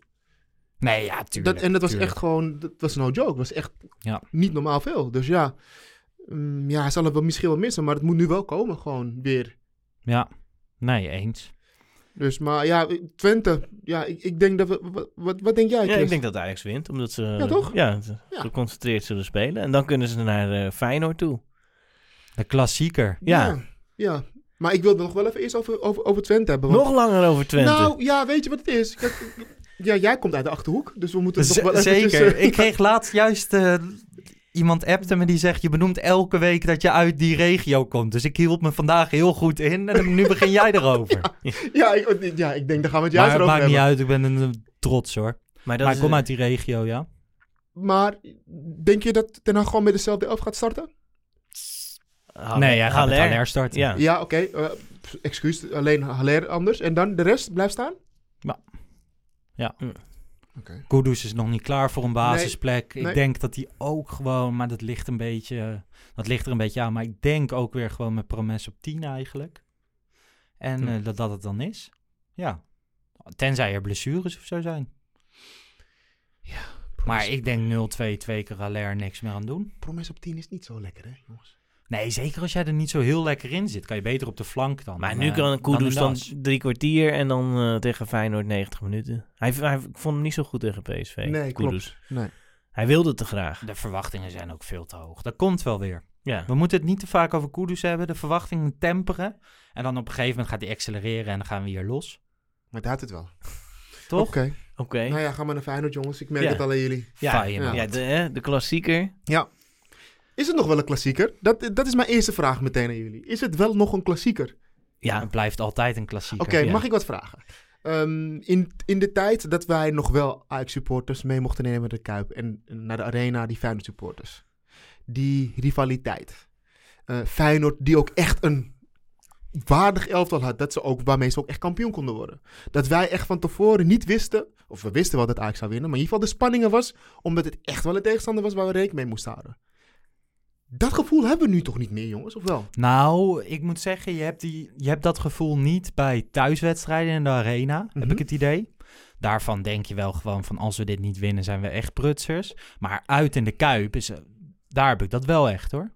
Nee, ja, tuurlijk. Dat, en dat was tuurlijk. echt gewoon, dat was no joke. Dat was echt niet normaal veel. Dus ja, mm, ja, hij zal het wel misschien wel missen, maar het moet nu wel komen gewoon weer. Ja, nee, eens. Dus, maar ja, Twente, ja, ik, ik denk dat we, wat, wat, wat denk jij, ja ik denk dat Ajax wint, omdat ze Ja, toch? Ja, geconcentreerd zullen spelen. En dan kunnen ze naar eh, Feyenoord toe. De klassieker. Ja, ja. ja. Maar ik wil het nog wel even eerst over, over, over Twente hebben. want- nog langer over Twente. Nou, ja, weet je wat het is? Kijk, ja, jij komt uit de Achterhoek, dus we moeten het Z- nog wel eventjes... Zeker. eh, Ik kreeg laatst juist... eh, iemand appte me die zegt... Je benoemt elke week dat je uit die regio komt. Dus ik hield me vandaag heel goed in. En nu begin jij erover. ja, ik, ja, ik denk, daar gaan we het juist maar het erover maakt niet uit. Ik ben een, eh, trots hoor. maar dat maar is, ik kom eh, uit die regio, ja. Maar denk je dat Ten Hag gewoon met dezelfde elf gaat starten? Haller- nee, hij gaat met Haller. Starten. Ja. Ja, oké. eh, pff, excuus, alleen Haller anders. En dan de rest blijft staan? Ja. Ja. Mm. Oké. Kudus is nog niet klaar voor een basisplek. Nee. Ik denk dat hij ook gewoon... Maar dat ligt een beetje... Dat ligt er een beetje aan. Maar ik denk ook weer gewoon met Promes op 10 eigenlijk. En Hm. eh, dat dat het dan is. Ja. Tenzij er blessures of zo zijn. Maar ik denk 0-2, twee keer Haller, niks meer aan doen. Promes op 10 is niet zo lekker, hè, jongens? Nee, zeker als jij er niet zo heel lekker in zit. Kan je beter op de flank dan. Maar nu eh, kan Kudus in de dan as. drie kwartier en dan eh, tegen Feyenoord 90 minuten. Hij, hij, ik vond hem niet zo goed tegen PSV. Nee, Kudus. klopt. Nee. Hij wilde het te graag. De verwachtingen zijn ook veel te hoog. Dat komt wel weer. Ja. We moeten het niet te vaak over Kudus hebben. De verwachtingen temperen. En dan op een gegeven moment gaat hij accelereren en dan gaan we hier los. Maar daar had het wel. Toch? Oké. Oké. Nou ja, ga maar naar Feyenoord, jongens. Ik merk Ja. het al aan jullie. Ja, Feyenoord. ja de, hè, de klassieker. Ja. Is het nog wel een klassieker? Dat, dat is mijn eerste vraag meteen aan jullie. Is het wel nog een klassieker? Ja, Het blijft altijd een klassieker. Oké, ja. mag ik wat vragen? Ehm, in, in de tijd dat wij nog wel Ajax-supporters mee mochten nemen naar de Kuip en naar de Arena, die Feyenoord-supporters. Die rivaliteit. Eh, Feyenoord die ook echt een waardig elftal had, dat ze ook, waarmee ze ook echt kampioen konden worden. Dat wij echt van tevoren niet wisten, of we wisten wel dat Ajax zou winnen, maar in ieder geval de spanning er was, omdat het echt wel een tegenstander was waar we rekening mee moesten houden. Dat gevoel hebben we nu toch niet meer, jongens, of wel? Nou, ik moet zeggen, je hebt, die, je hebt dat gevoel niet bij thuiswedstrijden in de arena, heb Mhm. ik het idee. Daarvan denk je wel gewoon van als we dit niet winnen zijn we echt prutsers. Maar uit in de Kuip, is, eh, daar heb ik dat wel echt hoor.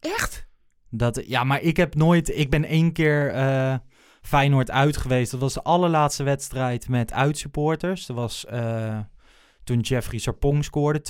Echt? Dat, ja, maar ik heb nooit... Ik ben één keer eh, Feyenoord uit geweest. Dat was de allerlaatste wedstrijd met uitsupporters. Dat was eh, toen Jeffrey Sarpong scoorde.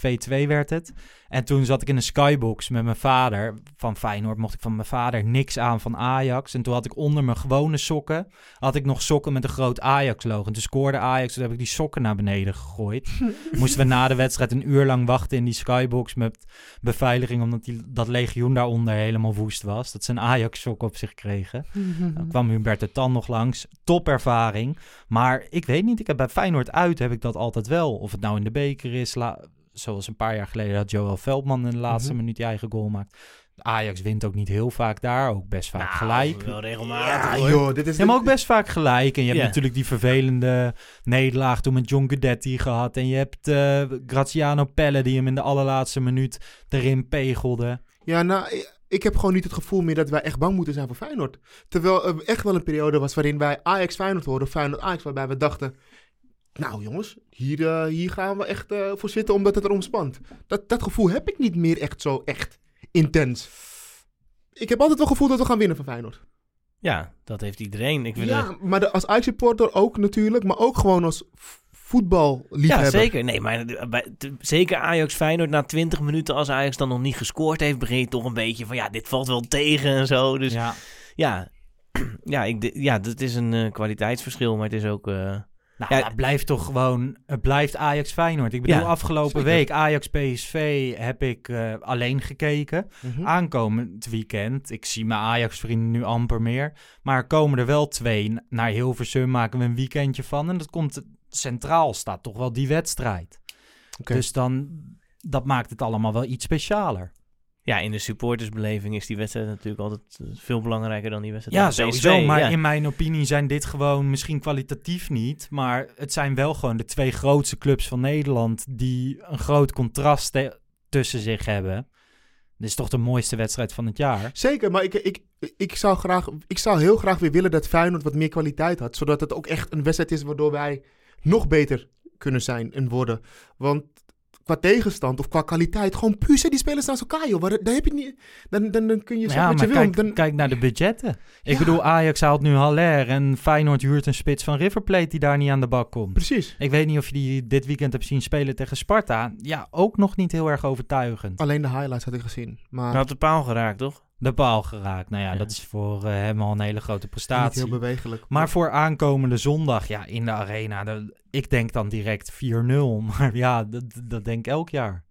2-2 werd het. En toen zat ik in een skybox met mijn vader van Feyenoord. Mocht ik van mijn vader niks aan van Ajax. En toen had ik onder mijn gewone sokken... had ik nog sokken met een groot Ajax-logo. En toen scoorde Ajax. Toen heb ik die sokken naar beneden gegooid. Moesten we na de wedstrijd een uur lang wachten in die skybox... met beveiliging, omdat die, dat legioen daaronder helemaal woest was. Dat ze een Ajax-sok op zich kregen. Dan kwam Hubert de Tan nog langs. Topervaring. Maar ik weet niet, ik heb bij Feyenoord uit heb ik dat altijd wel. Of het nou in de beker is, la- zoals een paar jaar geleden dat Joel Veldman in de laatste Mhm. minuut die eigen goal maakt. Ajax wint ook niet heel vaak daar, ook best vaak Nou, gelijk. Wel regelmatig Ja, joh, dit is... Ja, maar ook best vaak gelijk. En je hebt Ja. natuurlijk die vervelende nederlaag toen met John Guidetti gehad. En je hebt eh, Graziano Pelle die hem in de allerlaatste minuut erin pegelde. Ja, nou, ik- ik heb gewoon niet het gevoel meer dat wij echt bang moeten zijn voor Feyenoord. Terwijl er echt wel een periode was waarin wij Ajax Feyenoord hoorden, Feyenoord Ajax, waarbij we dachten... Nou jongens, hier, eh, hier gaan we echt eh, voor zitten omdat het erom spant. Dat, dat gevoel heb ik niet meer echt zo echt intens. Ik heb altijd wel het gevoel dat we gaan winnen van Feyenoord. Ja, dat heeft iedereen. Ik Ja, maar de, als Ajax-supporter ook natuurlijk, maar ook gewoon als voetballiefhebber. ja, zeker. Nee, maar bij, zeker Ajax Feyenoord na 20 minuten als Ajax dan nog niet gescoord heeft, begin je toch een beetje van ja, dit valt wel tegen en zo. Dus ja, Ja. ja, ik, ja dat is een eh, kwaliteitsverschil, maar het is ook... eh, Nou, Ja. het blijft toch gewoon... Het blijft Ajax Feyenoord. Ik bedoel, Ja, afgelopen zeker. week Ajax PSV heb ik eh, alleen gekeken. Mhm. Aankomend weekend, ik zie mijn Ajax-vrienden nu amper meer. Maar komen er wel twee. Naar Hilversum maken we een weekendje van. En dat komt centraal, staat toch wel die wedstrijd. Dus dan, dat maakt het allemaal wel iets specialer. Ja, in de supportersbeleving is die wedstrijd natuurlijk altijd eh, veel belangrijker dan die wedstrijd Ja, sowieso. Maar ja. in mijn opinie zijn dit gewoon misschien kwalitatief niet. Maar het zijn wel gewoon de twee grootste clubs van Nederland. die een groot contrast te- tussen zich hebben. Dit is toch de mooiste wedstrijd van het jaar. Zeker, maar ik, ik, ik, zou graag, ik zou heel graag weer willen dat Feyenoord wat meer kwaliteit had. Zodat het ook echt een wedstrijd is waardoor wij nog beter kunnen zijn en worden. Want qua tegenstand of qua kwaliteit, gewoon puur zijn die spelers naast elkaar, joh. Waar, daar heb je niet, dan, dan, dan kun je zeggen Ja, wat maar je wil. kijk, Dan, kijk naar de budgetten. Ik Ja. bedoel, Ajax haalt nu Haller en Feyenoord huurt een spits van River Plate die daar niet aan de bak komt. precies. Ik weet niet of je die dit weekend hebt zien spelen tegen Sparta. Ja, ook nog niet heel erg overtuigend. Alleen de highlights had ik gezien. Maar Hij had de paal geraakt, toch? De paal geraakt. Nou ja, Ja. dat is voor eh, hem al een hele grote niet prestatie. heel bewegelijk. Maar voor aankomende zondag, ja, in de arena, de- ik denk dan direct 4-0. Maar ja, dat, dat denk ik elk jaar.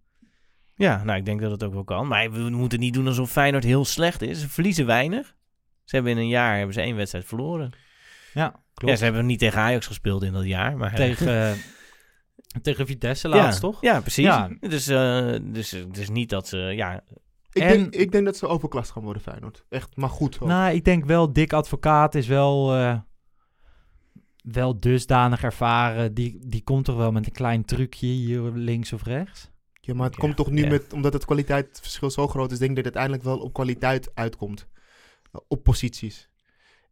Ja, nou, ik denk dat het ook wel kan. Maar we moeten niet doen alsof Feyenoord heel slecht is. Ze verliezen weinig. Ze hebben in een jaar hebben ze één wedstrijd verloren. Ja, klopt. Ja, ze hebben niet tegen Ajax gespeeld in dat jaar. Maar tegen, eh, tegen Vitesse ja, laatst, toch? Ja, precies. Ja. Dus, eh, dus het is niet dat ze... Ja, ik, en- denk, ik denk dat ze overklast gaan worden, Feyenoord. Echt, maar goed. hoor. Nou, ik denk wel, Dick Advocaat is wel, eh, wel dusdanig ervaren. Die, die komt toch wel met een klein trucje hier links of rechts? ja, maar het ja, komt toch nu ja. met, omdat het kwaliteitsverschil zo groot is, denk ik dat het uiteindelijk wel op kwaliteit uitkomt. Op posities.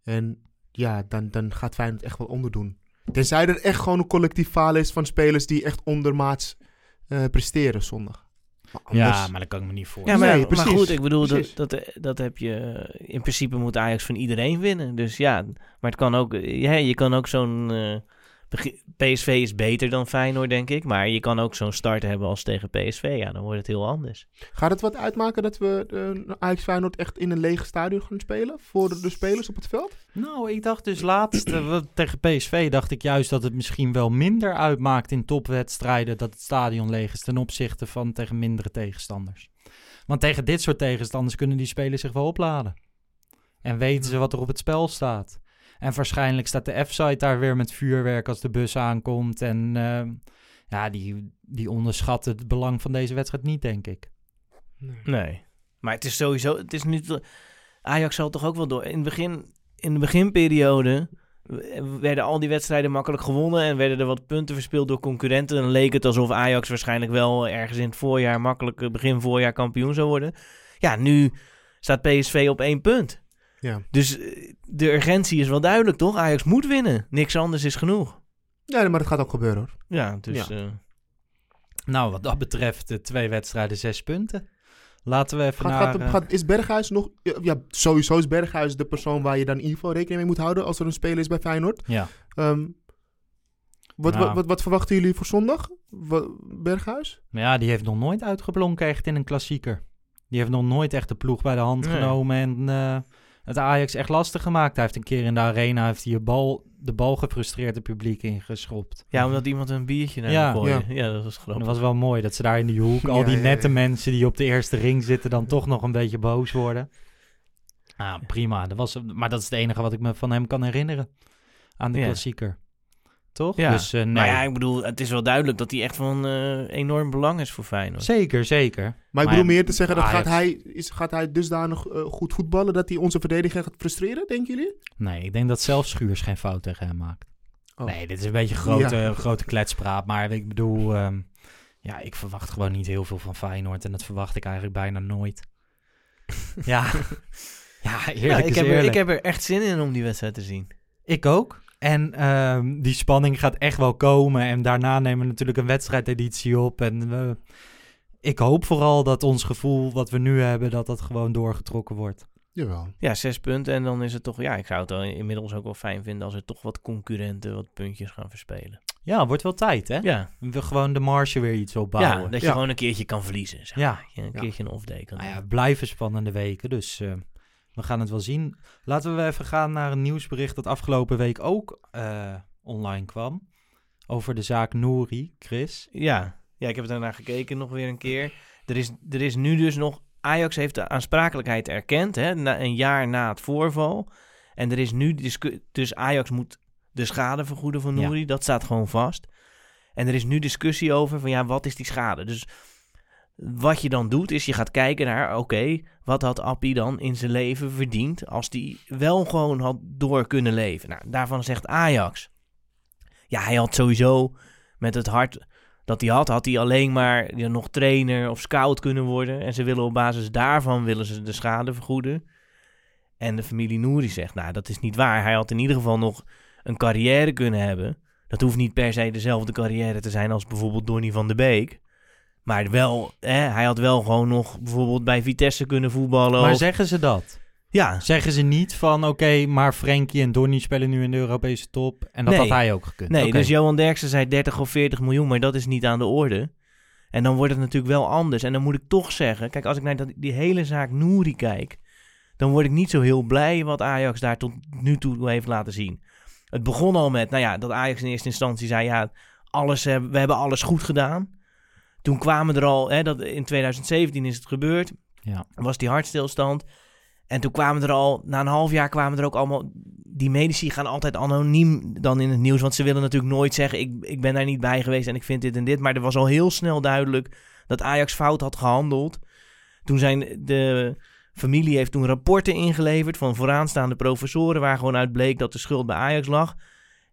En ja, dan, dan gaat Feyenoord echt wel onderdoen. Tenzij er echt gewoon een collectief falen is van spelers die echt ondermaats eh, presteren zondag. Maar anders- Ja, maar dat kan ik me niet voor. ja maar, Nee, maar goed, ik bedoel, dat, dat, dat heb je... In principe moet Ajax van iedereen winnen. Dus ja, maar het kan ook... Ja, je kan ook zo'n... eh, PSV is beter dan Feyenoord, denk ik. Maar je kan ook zo'n start hebben als tegen PSV. Ja, dan wordt het heel anders. Gaat het wat uitmaken dat we uh, Ajax Feyenoord echt in een leeg stadion gaan spelen? Voor de, de spelers op het veld? Nou, ik dacht dus laatst eh, tegen PSV dacht ik juist dat het misschien wel minder uitmaakt in topwedstrijden dat het stadion leeg is ten opzichte van tegen mindere tegenstanders. Want tegen dit soort tegenstanders kunnen die spelers zich wel opladen. En weten ze wat er op het spel staat. En waarschijnlijk staat de F-site daar weer met vuurwerk als de bus aankomt. En eh, ja, die, die onderschat het belang van deze wedstrijd niet, denk ik. Nee. Maar het is sowieso... Het is nu... Ajax zal toch ook wel door... In, het begin, in de beginperiode werden al die wedstrijden makkelijk gewonnen en werden er wat punten verspeeld door concurrenten. Dan leek het alsof Ajax waarschijnlijk wel ergens in het voorjaar makkelijk eh, begin voorjaar kampioen zou worden. Ja, nu staat PSV op één punt. Ja. Dus eh, de urgentie is wel duidelijk, toch? Ajax moet winnen. Niks anders is genoeg. Ja, maar dat gaat ook gebeuren hoor. Ja, dus... Ja. eh, Nou, wat dat betreft, de twee wedstrijden, zes punten. Laten we even Gaat, naar... gaat, eh, gaat- is Berghuis nog... ja, sowieso is Berghuis de persoon waar je dan in ieder geval rekening mee moet houden als er een speler is bij Feyenoord. ja. Ehm, wat, Nou. wat, wat, wat verwachten jullie voor zondag? Berghuis? Ja, die heeft nog nooit uitgeblonken echt in een klassieker. Die heeft nog nooit echt de ploeg bij de hand Nee. genomen en eh, het Ajax echt lastig gemaakt. Hij heeft een keer in de arena heeft hij de bal, de bal gefrustreerd het publiek ingeschopt. ja, omdat iemand een biertje naar Ja. gooide. Ja. Ja. dat was grappig. dat was wel mooi dat ze daar in die hoek, al die nette mensen die op de eerste ring zitten, dan toch nog een beetje boos worden. Ah, prima. Dat was, maar dat is het enige wat ik me van hem kan herinneren aan de Ja. klassieker. Toch? Ja. Dus eh, nee. Maar ja, ik bedoel, het is wel duidelijk dat hij echt van eh, enorm belang is voor Feyenoord. Zeker, zeker. Maar ik bedoel ja, meer te zeggen, dat gaat, hij, is, gaat hij dusdanig eh, goed voetballen dat hij onze verdediger gaat frustreren, denken jullie? Nee, ik denk dat zelfs Schuurs geen fout tegen hem maakt. Oh. Nee, dit is een beetje grote, Ja. grote kletspraat. Maar ik bedoel, ehm, ja, ik verwacht gewoon niet heel veel van Feyenoord. En dat verwacht ik eigenlijk bijna nooit. ja, ja Ja, eerlijk ik, is heb er, ik heb er echt zin in om die wedstrijd te zien. Ik ook. En ehm, die spanning gaat echt wel komen. En daarna nemen we natuurlijk een wedstrijdeditie op. En we- ik hoop vooral dat ons gevoel wat we nu hebben, dat dat gewoon doorgetrokken wordt. Jawel. Ja, zes punten en dan is het toch... Ja, ik zou het wel inmiddels ook wel fijn vinden als er toch wat concurrenten wat puntjes gaan verspelen. Ja, wordt wel tijd, hè? Ja, We gewoon de marge weer iets opbouwen. ja dat je Ja. gewoon een keertje kan verliezen. Zeg Ja. maar. Dat je een Ja. keertje een off-day kan Nou ja, blijven spannende weken, dus eh, we gaan het wel zien. Laten we even gaan naar een nieuwsbericht dat afgelopen week ook eh, online kwam. Over de zaak Nouri, Chris. Ja. ja, ik heb daarnaar gekeken nog weer een keer. Er is, er is nu dus nog... Ajax heeft de aansprakelijkheid erkend, hè, na, een jaar na het voorval. En er is nu dus Ajax moet de schade vergoeden van Ja. Nouri. Dat staat gewoon vast. En er is nu discussie over van ja, wat is die schade? Dus wat je dan doet, is je gaat kijken naar, oké, wat had Appie dan in zijn leven verdiend als die wel gewoon had door kunnen leven? Nou, daarvan zegt Ajax. Ja, hij had sowieso met het hart dat hij had, had hij alleen maar nog trainer of scout kunnen worden. En ze willen op basis daarvan willen ze de schade vergoeden. En de familie Nouri zegt, nou, dat is niet waar. Hij had in ieder geval nog een carrière kunnen hebben. Dat hoeft niet per se dezelfde carrière te zijn als bijvoorbeeld Donny van de Beek. Maar wel, hè, hij had wel gewoon nog bijvoorbeeld bij Vitesse kunnen voetballen. Maar of- zeggen ze dat? ja, Zeggen ze niet van, oké, maar Frenkie en Donny spelen nu in de Europese top. En dat Nee. had hij ook gekund. nee, dus Johan Derksen zei 30 of 40 miljoen, maar dat is niet aan de orde. En dan wordt het natuurlijk wel anders. En dan moet ik toch zeggen, kijk, als ik naar die hele zaak Nouri kijk, dan word ik niet zo heel blij wat Ajax daar tot nu toe heeft laten zien. Het begon al met, nou ja, dat Ajax in eerste instantie zei, ja, alles, hebben- we hebben alles goed gedaan. Toen kwamen er al, hè, dat, in 2017 is het gebeurd, Ja. was die hartstilstand. En toen kwamen er al, na een half jaar kwamen er ook allemaal... Die medici gaan altijd anoniem dan in het nieuws. Want ze willen natuurlijk nooit zeggen, ik, ik ben daar niet bij geweest en ik vind dit en dit. Maar er was al heel snel duidelijk dat Ajax fout had gehandeld. Toen zijn de familie heeft toen rapporten ingeleverd van vooraanstaande professoren... waar gewoon uit bleek dat de schuld bij Ajax lag.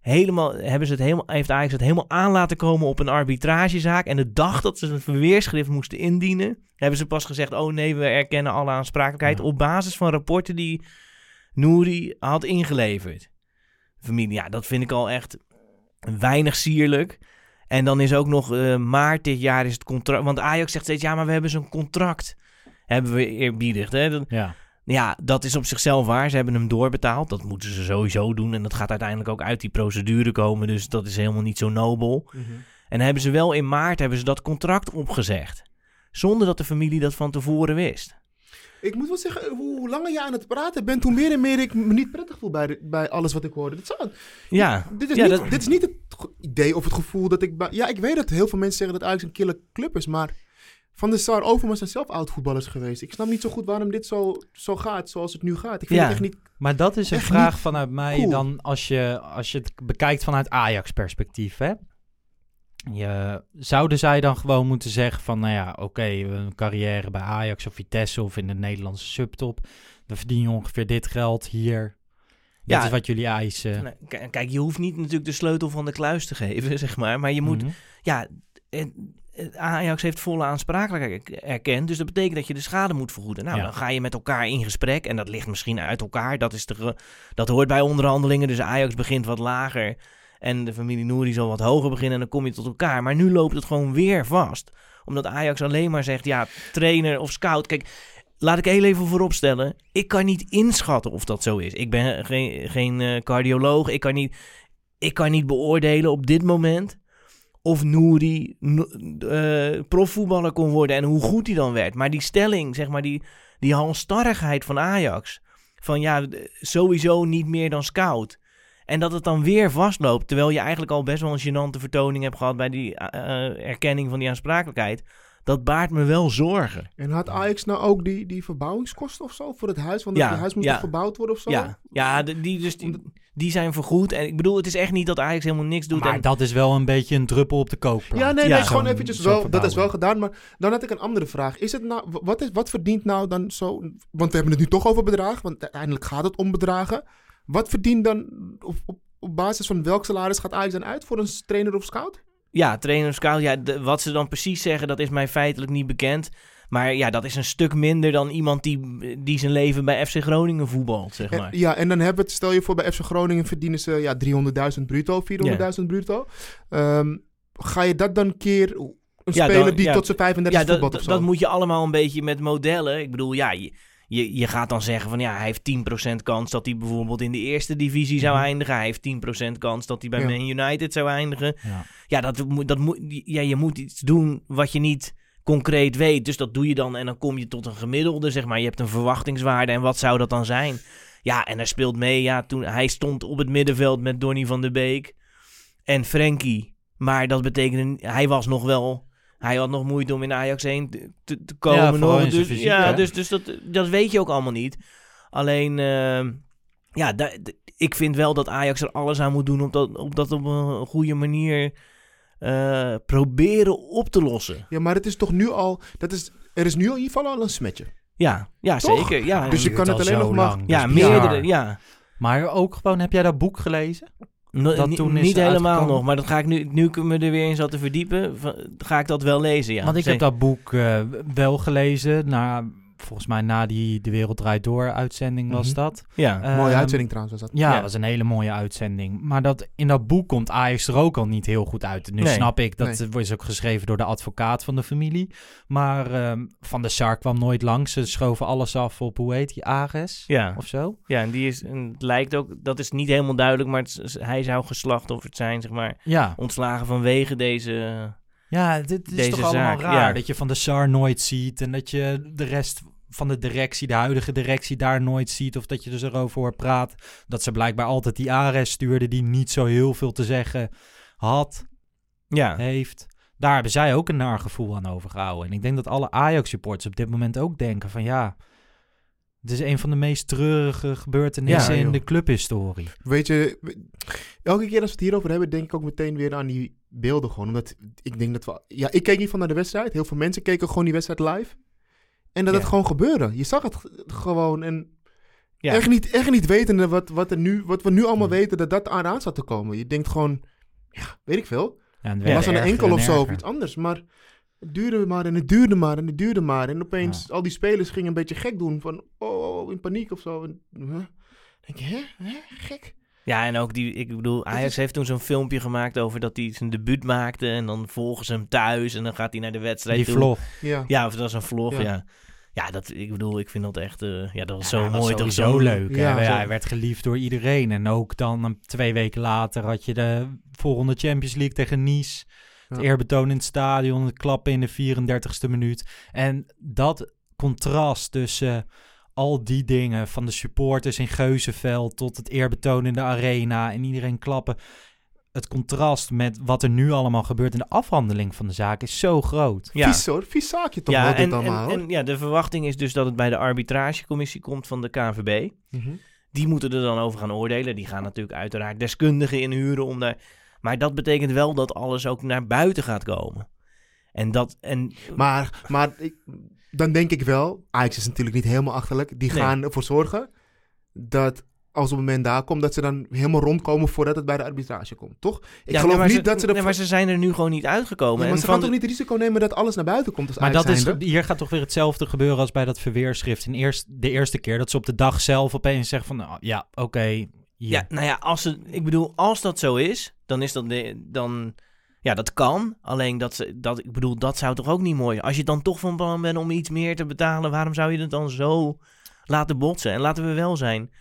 Helemaal, hebben ze het helemaal, heeft Ajax het helemaal aan laten komen op een arbitragezaak. En de dag dat ze een verweerschrift moesten indienen... hebben ze pas gezegd, oh nee, we erkennen alle aansprakelijkheid... Ja. op basis van rapporten die Nouri had ingeleverd. Familie, ja, dat vind ik al echt weinig sierlijk. En dan is ook nog eh, maart dit jaar is het contract... Want Ajax zegt steeds, ja, maar we hebben zo'n contract. Hebben we eerbiedigd, hè? Dat- Ja. Ja, dat is op zichzelf waar. Ze hebben hem doorbetaald. Dat moeten ze sowieso doen. En dat gaat uiteindelijk ook uit die procedure komen. Dus dat is helemaal niet zo nobel. En hebben ze wel in maart hebben ze dat contract opgezegd. Zonder dat de familie dat van tevoren wist. Ik moet wel zeggen, hoe, langer je aan het praten bent, hoe meer en meer ik me niet prettig voel bij, de- bij alles wat ik hoorde. Dit, zou- Ja, dit, is, ja, niet, dat- dit is niet het idee of het gevoel dat ik... Ja, ik weet dat heel veel mensen zeggen dat Ajax een kille club is, maar... Van de Sar Overmars zijn zelf oud-voetballers geweest. Ik snap niet zo goed waarom dit zo, zo gaat zoals het nu gaat. Ik vind Ja. het echt niet... Maar dat is een vraag vanuit mij cool. dan als je, als je het bekijkt vanuit Ajax-perspectief, hè? Je, zouden zij dan gewoon moeten zeggen van, nou ja, oké, een carrière bij Ajax of Vitesse of in de Nederlandse subtop. We verdienen ongeveer dit geld hier. Dat Ja. is wat jullie eisen. Nou, Kijk, je hoeft niet natuurlijk de sleutel van de kluis te geven, zeg maar. Maar je moet, Mhm. ja, het- het- Ajax heeft volle aansprakelijkheid erkend. Dus dat betekent dat je de schade moet vergoeden. Nou, Ja. dan ga je met elkaar in gesprek. En dat ligt misschien uit elkaar. Dat, is de, dat hoort bij onderhandelingen. Dus Ajax begint wat lager. En de familie Nouri zal wat hoger beginnen. En dan kom je tot elkaar. Maar nu loopt het gewoon weer vast. Omdat Ajax alleen maar zegt, ja, trainer of scout. Kijk, laat ik heel even vooropstellen. Ik kan niet inschatten of dat zo is. Ik ben geen, geen eh, cardioloog. Ik kan, niet, ik kan niet beoordelen op dit moment of Nouri no- eh, profvoetballer kon worden en hoe goed hij dan werd. Maar die stelling, zeg maar, die, die halstarrigheid van Ajax. Van ja, sowieso niet meer dan scout. En dat het dan weer vastloopt, terwijl je eigenlijk al best wel een gênante vertoning hebt gehad bij die eh, eh, erkenning van die aansprakelijkheid. Dat baart me wel zorgen. En had Ajax nou ook die, die verbouwingskosten of zo voor het huis? Want Ja, het huis moet ja. verbouwd worden of zo? Ja, ja de- die, dus die, die zijn vergoed. En ik bedoel, het is echt niet dat Ajax helemaal niks doet. Maar en, dat is wel een beetje een druppel op de kookplaat. Ja, nee, Ja, nee, gewoon eventjes wel. Dat is wel gedaan. Maar dan had ik een andere vraag. Is het nou, wat, is, wat verdient nou dan zo... Want we hebben het nu toch over bedragen. Want uiteindelijk gaat het om bedragen. Wat verdient dan... Op, op, op basis van welk salaris gaat Ajax dan uit voor een trainer of scout? Ja, trainer scout. Ja, de- wat ze dan precies zeggen, dat is mij feitelijk niet bekend. Maar ja, dat is een stuk minder dan iemand die, die zijn leven bij FC Groningen voetbalt, zeg En- maar. ja, en dan hebben we het... Stel je voor, bij FC Groningen verdienen ze ja, 300.000 bruto, 400.000 bruto. Ehm, ga je dat dan keer... Een Ja, speler dan- die ja. tot zijn 35 Ja, dat, voetbalt of dat, zo? dat moet je allemaal een beetje met modellen. Ik bedoel, ja, je, je, je gaat dan zeggen van ja, hij heeft 10% kans dat hij bijvoorbeeld in de eerste divisie zou eindigen. Hij heeft 10% kans dat hij bij Ja. Man United zou eindigen. Ja. Ja, dat, dat moet, ja, je moet iets doen wat je niet concreet weet. Dus dat doe je dan en dan kom je tot een gemiddelde, zeg maar. Je hebt een verwachtingswaarde en wat zou dat dan zijn? Ja, en hij speelt mee. Ja, toen, hij stond op het middenveld met Donny van der Beek en Frenkie. Maar dat betekende, hij was nog wel... Hij had nog moeite om in Ajax heen te, komen. Ja, nog. Dus, fysiek, ja, hè? dus, dus dat, dat weet je ook allemaal niet. Alleen, eh, ja, ik vind wel dat Ajax er alles aan moet doen om dat, om dat op een goede manier eh, proberen op te lossen. Ja, maar het is toch nu al... Dat is, er is nu al in ieder geval al een smetje. Ja, ja Toch? zeker. Ja, Dus je kan het al alleen nog maar... ja meerdere. Ja. Maar ook gewoon, heb jij dat boek gelezen? No- Dat ni- toen is niet helemaal uitgekomen. nog, maar dat ga ik nu, nu ik me er weer in zat te verdiepen, ga ik dat wel lezen. Ja. Want ik heb dat boek eh, wel gelezen. Na, volgens mij na die De Wereld Draait Door uitzending was Mhm. dat. Ja. Mooie Ehm, uitzending trouwens was dat. Ja, Ja. dat was een hele mooie uitzending. Maar dat, in dat boek komt Ajax er ook al niet heel goed uit. Nu Nee. snap ik, dat Nee. is ook geschreven door de advocaat van de familie. Maar ehm, Van der Sar kwam nooit langs. Ze schoven alles af op, hoe heet die, Ares Ja. of zo? ja, en die is, en het lijkt ook, dat is niet helemaal duidelijk, maar het hij zou geslachtofferd zijn, zeg maar, Ja, ontslagen vanwege deze... ja dit is Deze toch allemaal zaak, raar. ja. Dat je Van der Sar nooit ziet en dat je de rest van de directie, de huidige directie, daar nooit ziet. Of dat je dus erover hoort praat. Dat ze blijkbaar altijd die Ares stuurde die niet zo heel veel te zeggen had. Ja, heeft. Daar hebben zij ook een naar gevoel aan overgehouden. En ik denk dat alle Ajax-supporters op dit moment ook denken van ja... Het is een van de meest treurige gebeurtenissen Ja, in de clubhistorie. Weet je, elke keer als we het hierover hebben, denk ik ook meteen weer aan die beelden gewoon. Omdat ik denk dat we... Ja, ik keek niet van naar de wedstrijd. Heel veel mensen keken gewoon die wedstrijd live. En dat Ja. het gewoon gebeurde. Je zag het gewoon en... Ja. Echt, niet, echt niet wetende wat, wat, er nu, wat we nu allemaal Hmm. weten dat dat aan zat te komen. Je denkt gewoon, ja, weet ik veel. Ja, was aan een erger enkel en of zo of iets anders. Maar het duurde maar en het duurde maar en het duurde maar. En opeens, al die spelers gingen een beetje gek doen. Van, oh, oh, oh, in paniek of zo. En, huh? denk je, hè? hè? Gek? ja, en ook die, ik bedoel, Ajax is- heeft toen zo'n filmpje gemaakt over dat hij zijn debuut maakte en dan volgen ze hem thuis en dan gaat hij naar de wedstrijd Die toe. vlog. Ja. Ja, of dat was een vlog, Ja. ja. ja. dat, ik bedoel, ik vind dat echt, eh, ja, dat was Ja, zo mooi. toch sowieso zo leuk. Ja, hij werd geliefd door iedereen. En ook dan een- twee weken later had je de volgende Champions League tegen Nice. Het eerbetoon in het stadion, het klappen in de 34ste minuut. En dat contrast tussen al die dingen, van de supporters in Geuzenveld tot het eerbetoon in de arena en iedereen klappen. Het contrast met wat er nu allemaal gebeurt in de afhandeling van de zaak is zo groot. Ja. Vies hoor, vies zaakje toch ja, wel en, dit allemaal en, en ja, de verwachting is dus dat het bij de arbitragecommissie komt van de KNVB. Mhm. Die moeten er dan over gaan oordelen. Die gaan natuurlijk uiteraard deskundigen inhuren om daar... Maar dat betekent wel dat alles ook naar buiten gaat komen. En dat... En, Maar, maar ik, dan denk ik wel, Ajax is natuurlijk niet helemaal achterlijk. Die Nee. gaan ervoor zorgen dat als op het moment daar komt, dat ze dan helemaal rondkomen voordat het bij de arbitrage komt, toch? Ik Ja, geloof nee, maar niet dat ze nee, maar ze zijn er nu gewoon niet uitgekomen. Ja, maar en ze gaan toch niet het risico nemen dat alles naar buiten komt als Maar dat is, hier gaat toch weer hetzelfde gebeuren als bij dat verweerschrift. In eerst, de eerste keer dat ze op de dag zelf opeens zeggen van... nou, ja, oké, Ja, nou ja, als ik bedoel, als dat zo is, dan is dat, dan, ja, dat kan. Alleen dat ze, dat, ik bedoel, dat zou toch ook niet mooi. Als je dan toch van plan bent om iets meer te betalen, waarom zou je het dan zo laten botsen? En laten we wel zijn,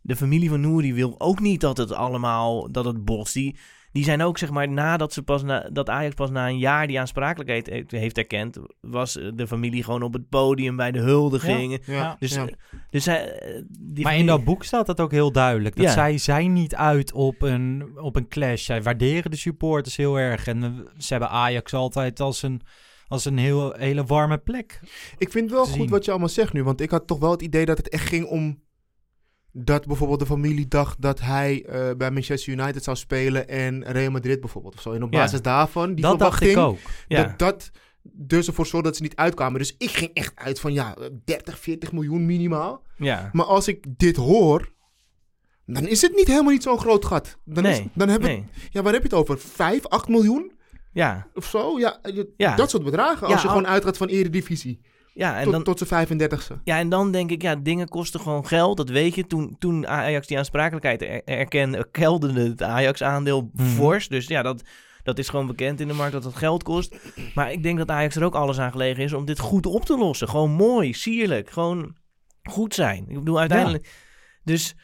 de familie van Nouri wil ook niet dat het allemaal, dat het botst. Die, die zijn ook, zeg maar, nadat ze pas na, dat Ajax pas na een jaar die aansprakelijkheid heeft, heeft erkend, was eh, de familie gewoon op het podium bij de huldigingen. Ja, Dus, ja. eh, dus zij, eh, die Maar in dat boek staat dat ook heel duidelijk. Dat Ja. zij zijn niet uit op een, op een clash. Zij waarderen de supporters heel erg. En ze hebben Ajax altijd als een, als een heel, hele warme plek. Ik vind wel te goed zien. wat je allemaal zegt nu. Want ik had toch wel het idee dat het echt ging om... Dat bijvoorbeeld de familie dacht dat hij eh, bij Manchester United zou spelen en Real Madrid bijvoorbeeld. Of zo. En op Ja. basis daarvan, die dat dacht ik verwachting, ook. Ja. dat dat dus ervoor zorgde dat ze niet uitkwamen. Dus ik ging echt uit van ja, 30, 40 miljoen minimaal. ja. Maar als ik dit hoor, dan is het niet helemaal niet zo'n groot gat. Dan, is, nee. dan hebben nee. ja, waar heb je het over? 5, 8 miljoen Ja. of zo? Ja, je- Ja. dat soort bedragen. Als je al- gewoon uitgaat van eredivisie. Ja, en tot, dan, tot zijn 35ste. Ja, en dan denk ik, ja, dingen kosten gewoon geld. Dat weet je. Toen, toen Ajax die aansprakelijkheid er- erkende, kelderde het Ajax-aandeel Mhm. fors. Dus ja, dat, dat is gewoon bekend in de markt dat het geld kost. Maar ik denk dat Ajax er ook alles aan gelegen is om dit goed op te lossen. Gewoon mooi, sierlijk. Gewoon goed zijn. Ik bedoel, uiteindelijk... Dus,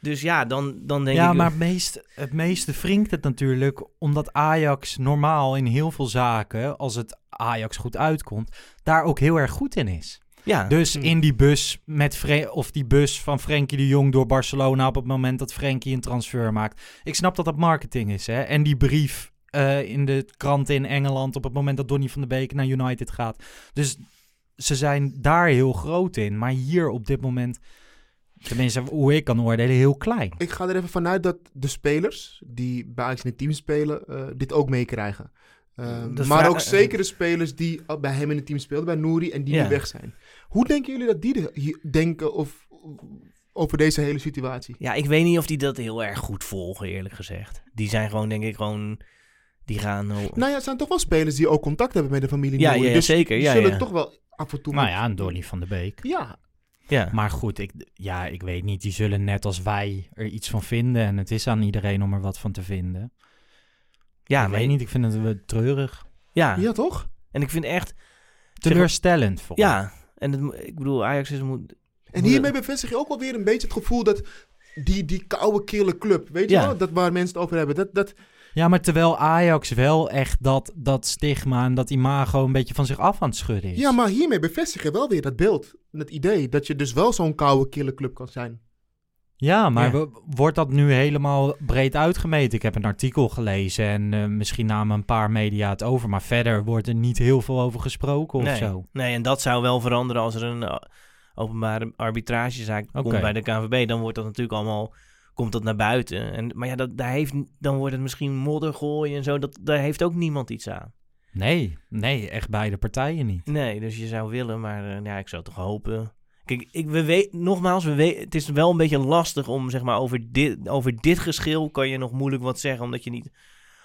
dus ja, dan, dan denk ja, ik... maar het, meest, het meeste wringt het natuurlijk omdat Ajax normaal in heel veel zaken, als het Ajax goed uitkomt, daar ook heel erg goed in is. ja, Dus Hmm. in die bus met Fre- of die bus van Frenkie de Jong door Barcelona op het moment dat Frenkie een transfer maakt. Ik snap dat dat marketing is, hè? En die brief eh, in de kranten in Engeland op het moment dat Donny van de Beek naar United gaat. Dus ze zijn daar heel groot in, maar hier op dit moment, tenminste hoe ik kan oordelen, heel klein. Ik ga er even vanuit dat de spelers die bij Ajax in het team spelen, eh, dit ook meekrijgen. Ehm, maar ook zeker de spelers die bij hem in het team speelden, bij Nouri, en die Ja. nu weg zijn. Hoe denken jullie dat die de- hier denken of, over deze hele situatie? ja, ik weet niet of die dat heel erg goed volgen, eerlijk gezegd. Die zijn gewoon, denk ik, gewoon... Die gaan... Nou ja, het zijn toch wel spelers die ook contact hebben met de familie Ja, Nouri. ja, dus zeker, die ja, zullen ja. toch wel af en toe... Nou met- ja, een Donny van de Beek. Ja, ja. Maar goed, ik, ja, ik weet niet. Die zullen net als wij er iets van vinden. En het is aan iedereen om er wat van te vinden. Ja, ik weet niet, ik vind het wel treurig. Ja. ja toch? en ik vind echt... Teleurstellend voor Ja, en het, ik bedoel, Ajax is... Moet, En hiermee bevestig je ook wel weer een beetje het gevoel dat die, die koude, kille club, weet je Ja. wel? Dat waar mensen het over hebben. Dat, dat, Ja, maar terwijl Ajax wel echt dat, dat stigma en dat imago een beetje van zich af aan het schudden is. ja, maar hiermee bevestig je wel weer dat beeld. Het idee dat je dus wel zo'n koude, kille club kan zijn. Ja, maar Ja. wordt dat nu helemaal breed uitgemeten? Ik heb een artikel gelezen en eh, misschien namen een paar media het over. Maar verder wordt er niet heel veel over gesproken of nee, zo. nee, en dat zou wel veranderen als er een eh, openbare arbitragezaak komt bij de KNVB. Dan wordt dat natuurlijk allemaal... Komt dat naar buiten. En, maar ja, dat, daar heeft, dan wordt het misschien modder gooien en zo. Dat, daar heeft ook niemand iets aan. Nee, nee, echt beide partijen niet. Nee, dus je zou willen, maar eh, ja, ik zou toch hopen. Kijk, ik, we weet, nogmaals, we weet, het is wel een beetje lastig om zeg maar over dit, over dit geschil kan je nog moeilijk wat zeggen, omdat je niet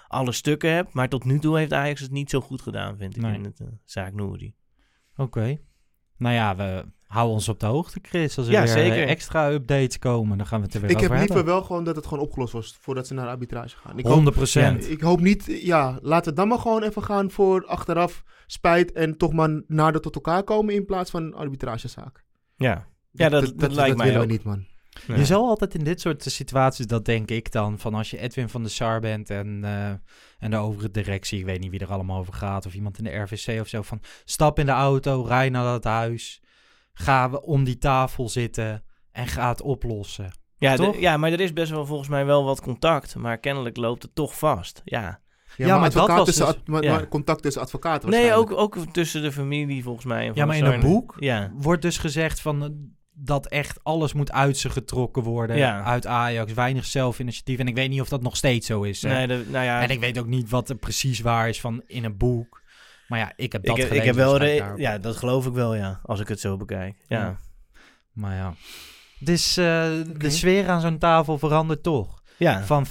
alle stukken hebt. Maar tot nu toe heeft Ajax het niet zo goed gedaan, vind ik, Nee. in het eh, zaak Nouri. Oké. Nou ja, we houden ons op de hoogte, Chris. Als er Ja, weer zeker. eh, extra updates komen, dan gaan we het er weer Ik heb liever hebben. wel gewoon dat het gewoon opgelost was voordat ze naar de arbitrage gaan. Ik hoop, 100 procent. ik hoop niet, ja, laten we dan maar gewoon even gaan voor achteraf spijt en toch maar nader tot elkaar komen in plaats van een arbitragezaak. Ja, ja dat, dat, lijkt mij willen ook. we niet, man. Ja. Je zal altijd in dit soort situaties, dat denk ik dan, van als je Edwin van der Sar bent en, eh, en de overige directie, ik weet niet wie er allemaal over gaat, of iemand in de RVC of zo, van stap in de auto, rij naar dat huis, ga om die tafel zitten en ga het oplossen. Ja, de- Toch? ja, maar er is best wel volgens mij wel wat contact, maar kennelijk loopt het toch vast. Ja. Ja, Ja, maar, maar dat was tussen, dus- ad- maar, ja. maar contact tussen advocaten Nee, ook, ook tussen de familie volgens mij. en Ja, maar in een boek Ja. wordt dus gezegd van eh, dat echt alles moet uit ze getrokken worden Ja. uit Ajax, weinig zelfinitiatief. En ik weet niet of dat nog steeds zo is. Nee, de, nou ja, En ik weet ook niet wat er precies waar is van in een boek. Maar ja, ik heb dat ik, heb- gelezen. ik heb wel... dus re- ja, dat geloof ik wel, ja. Als ik het zo bekijk. Ja. Ja. Maar ja. Dus eh, de sfeer aan zo'n tafel verandert toch. Ja. Van 5-0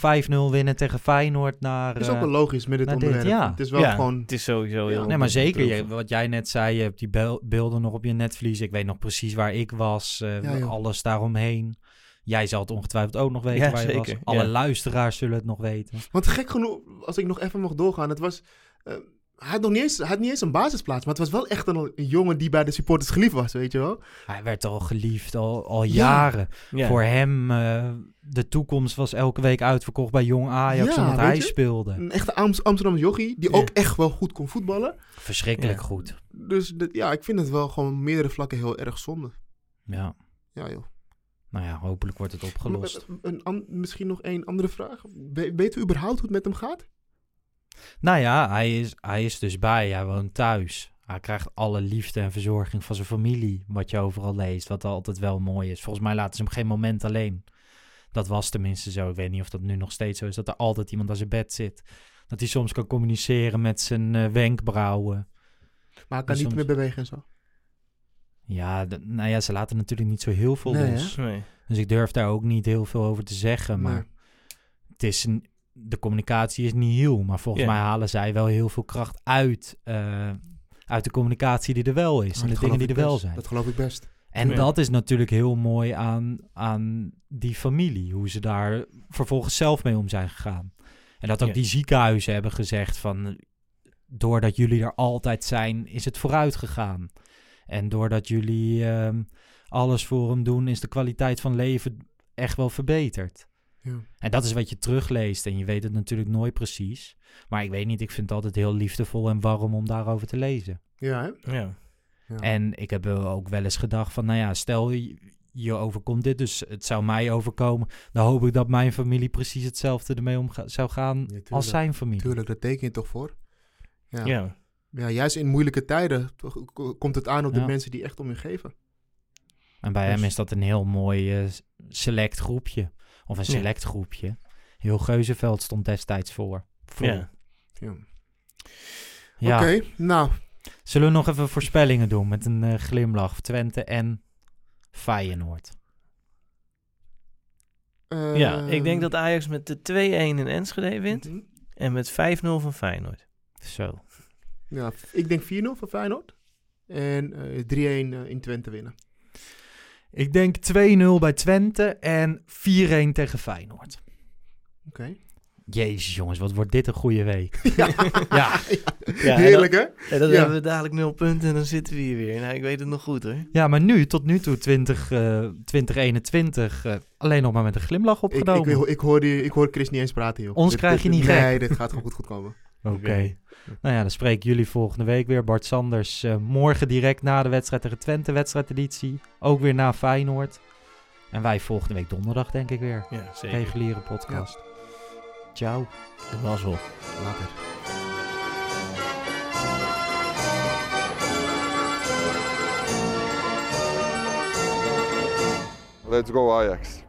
winnen tegen Feyenoord naar... Dat is ook eh, wel logisch met dit onderwerp. ja. Het is wel Ja, gewoon... Het is sowieso heel... nee, maar zeker. Je, wat jij net zei, je hebt die beelden nog op je netvlies. Ik weet nog precies waar ik was. eh, alles daaromheen. Jij zal het ongetwijfeld ook nog weten Ja, waar je zeker, was. Alle ja. luisteraars zullen het nog weten. Want gek genoeg, als ik nog even mag doorgaan, het was... eh, hij had nog niet eens, hij had niet eens een basisplaats, maar het was wel echt een, een jongen die bij de supporters geliefd was, weet je wel? Hij werd al geliefd, al, al Ja. jaren. Ja. Voor hem, eh, de toekomst was elke week uitverkocht bij Jong Ajax. Ja, omdat weet hij je? speelde. Een echte Ams- Amsterdamse jochie, die Ja. ook echt wel goed kon voetballen. Verschrikkelijk Ja. goed. Dus dat- ja, ik vind het wel gewoon op meerdere vlakken heel erg zonde. Ja. Ja joh. Nou ja, hopelijk wordt het opgelost. Maar, Een, misschien nog één andere vraag. We- weten we überhaupt hoe het met hem gaat? Nou ja, hij is, hij is dus bij. Hij woont thuis. Hij krijgt alle liefde en verzorging van zijn familie, wat je overal leest, wat altijd wel mooi is. Volgens mij laten ze hem geen moment alleen. Dat was tenminste zo. Ik weet niet of dat nu nog steeds zo is, dat er altijd iemand aan zijn bed zit. Dat hij soms kan communiceren met zijn eh, wenkbrauwen. Maar hij kan Dus niet soms- meer bewegen en zo. Ja, nou ja, ze laten natuurlijk niet zo heel veel Nee, los. Nee. Dus ik durf daar ook niet heel veel over te zeggen. Maar Nee. het is een, de communicatie is niet heel. Maar volgens mij halen zij wel heel veel kracht uit, eh, uit de communicatie die er wel is. En de dingen die er wel zijn. Dat geloof ik best. En Ja. dat is natuurlijk heel mooi aan, aan die familie. Hoe ze daar vervolgens zelf mee om zijn gegaan. En dat ook Ja. die ziekenhuizen hebben gezegd van... Doordat jullie er altijd zijn, is het vooruit gegaan. En doordat jullie ehm, alles voor hem doen, is de kwaliteit van leven echt wel verbeterd. Ja. En dat is wat je terugleest. En je weet het natuurlijk nooit precies. Maar ik weet niet, ik vind het altijd heel liefdevol en warm om daarover te lezen. Ja, hè? Ja. Ja. En ik heb ook wel eens gedacht van, nou ja, stel je, overkomt dit, dus het zou mij overkomen. Dan hoop ik dat mijn familie precies hetzelfde ermee om zou gaan als zijn familie. Tuurlijk, dat teken je toch voor. Ja. Ja. Ja, juist in moeilijke tijden toch, komt het aan op de mensen die echt om je geven. En bij hem Dus- is dat een heel mooi eh, select groepje. Of een Ja. select groepje. Heel Geuzenveld stond destijds voor. Ja. Ja. Ja. Oké, nou. Zullen we nog even voorspellingen doen met een eh, glimlach? Twente en Feyenoord. ja, ehm, ik denk dat Ajax met de 2-1 in Enschede wint. mhm. En met 5-0 van Feyenoord. Zo. Ja, ik denk 4-0 voor Feyenoord. En eh 3-1 eh, in Twente winnen. Ik denk 2-0 bij Twente en 4-1 tegen Feyenoord. Oké. Jezus jongens, wat wordt dit een goede week. Ja. Ja. Heerlijk, hè? En dan Ja. hebben we dadelijk 0 punten en dan zitten we hier weer. Nou, ik weet het nog goed hoor. Ja, maar nu, tot nu toe, 20, eh 2021, eh, alleen nog maar met een glimlach opgenomen. ik, ik, hoor die, ik hoor Chris niet eens praten, joh. Ons Dit- krijg je niet Nee, gek. dit gaat gewoon goed, goed komen. Oké. Nou ja, dan spreek ik jullie volgende week weer. Bart Sanders, eh, morgen direct na de wedstrijd tegen Twente, wedstrijdeditie. Ook weer na Feyenoord. En wij volgende week donderdag, denk ik weer. Ja, zeker. Reguliere podcast. Ciao. De mazzel. Later. Let's go Ajax.